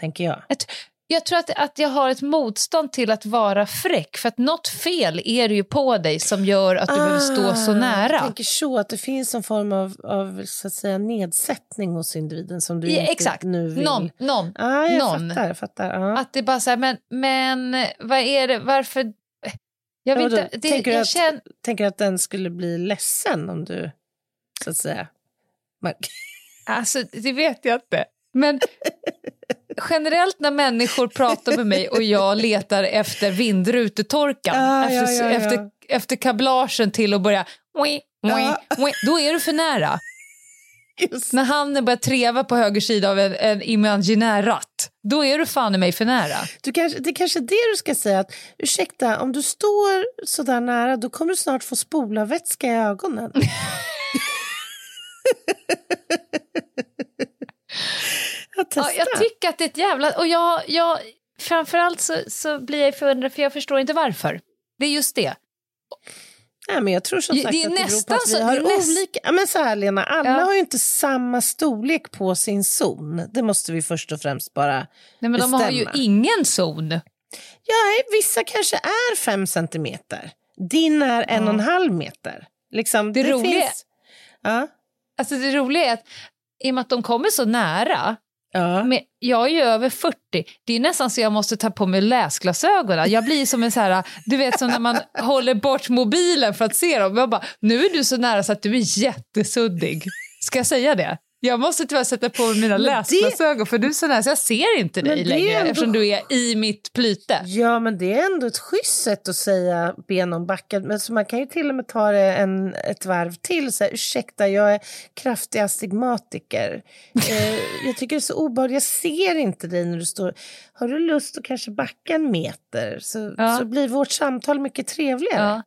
Tänker jag. Att, jag tror att, att jag har ett motstånd till att vara fräck, för att något fel är det ju på dig som gör att du behöver stå så Ah, nära. Jag tänker så, att det finns en form av, av så att säga, nedsättning hos individen som du Ja, inte exakt, nu vill... någon, någon. Ah, jag någon. fattar. Jag fattar ja. Att det bara så här, men, men vad är det, varför? Jag Ja, vet inte, det, Tänker du jag att- känner, Tänker att den skulle bli ledsen om du, så att säga... Man, alltså det vet jag inte. Men generellt när människor pratar med mig och jag letar efter vindrutetorkan, Ah, efter, ja, ja, ja. efter, efter kablagen till att börja, oi, oi, Ja. oi, då är du för nära. Just, När han börjar treva på höger sida av en, en imaginär ratt, då är du fan i mig för nära. du kanske, det är kanske det du ska säga. Att, ursäkta, om du står så där nära då kommer du snart få spolarvätska i ögonen. Jag Ja, jag tycker att det är ett jävla... Och jag, jag, framförallt så, så blir jag förundrad för jag förstår inte varför. Det är just det. Nej, men jag tror som Det- sagt det är att det nästan att vi har det näst- olika... Ja, men så här, Lena, alla Ja. har ju inte samma storlek på sin zon. Det måste vi först och främst bara Nej, men de har ju ingen zon. Ja, vissa kanske är fem centimeter. Din är en och en halv meter. Liksom, Det roliga- Finns... Ja. Alltså det roliga är att i och med att de kommer så nära, Ja. men jag är ju över 40, det är nästan så jag måste ta på mig läsglasögonen. Jag blir som en så här, du vet som när man håller bort mobilen för att se dem. Jag bara, nu är du så nära så att du är jättesuddig. Ska jag säga det? Jag måste tyvärr sätta på mig mina läsglasögon för du är så nära så jag ser inte dig längre ändå- eftersom du är i mitt plyte. ja, men det är ändå ett schysst sätt att säga ben om backen. Men så man kan ju till och med ta det en, ett varv till. Så här, Ursäkta, jag är kraftig astigmatiker. eh, jag tycker det är så obehagligt. Jag ser inte dig när du står... Har du lust att kanske backa en meter så, Ja. så blir vårt samtal mycket trevligare. Ja.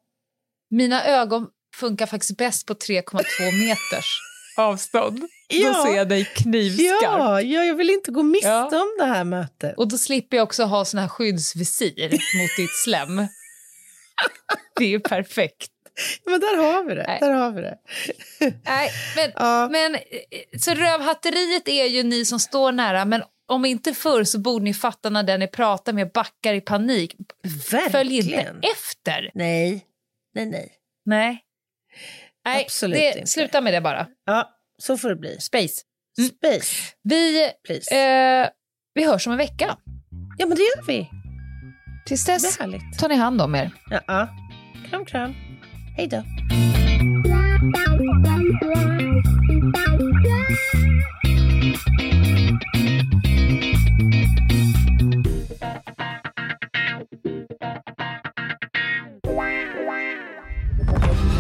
Mina ögon funkar faktiskt bäst på 3,2 meters avstånd. Ja. Då ser jag dig knivskarpt. Ja, ja, jag vill inte gå miste Ja. om det här mötet. Och då slipper jag också ha sån här skyddsvisir mot ditt slem. Det är ju perfekt. Men där har vi det. Nej. Där har vi det. Nej, men, Ja. men, så rövhatteriet är ju ni som står nära, men om inte förr så borde ni fatta när den ni pratar med backar i panik. Verkligen. Följ inte efter. Nej, nej, nej. Nej. Nej, Absolut det, inte. sluta med det bara. Ja, så får det bli. Space. Mm. Space, Vi, eh, vi hörs om en vecka. ja, men det gör vi. Tills dess tar ni hand om er. Ja, ja. Kram, kram. Hej då.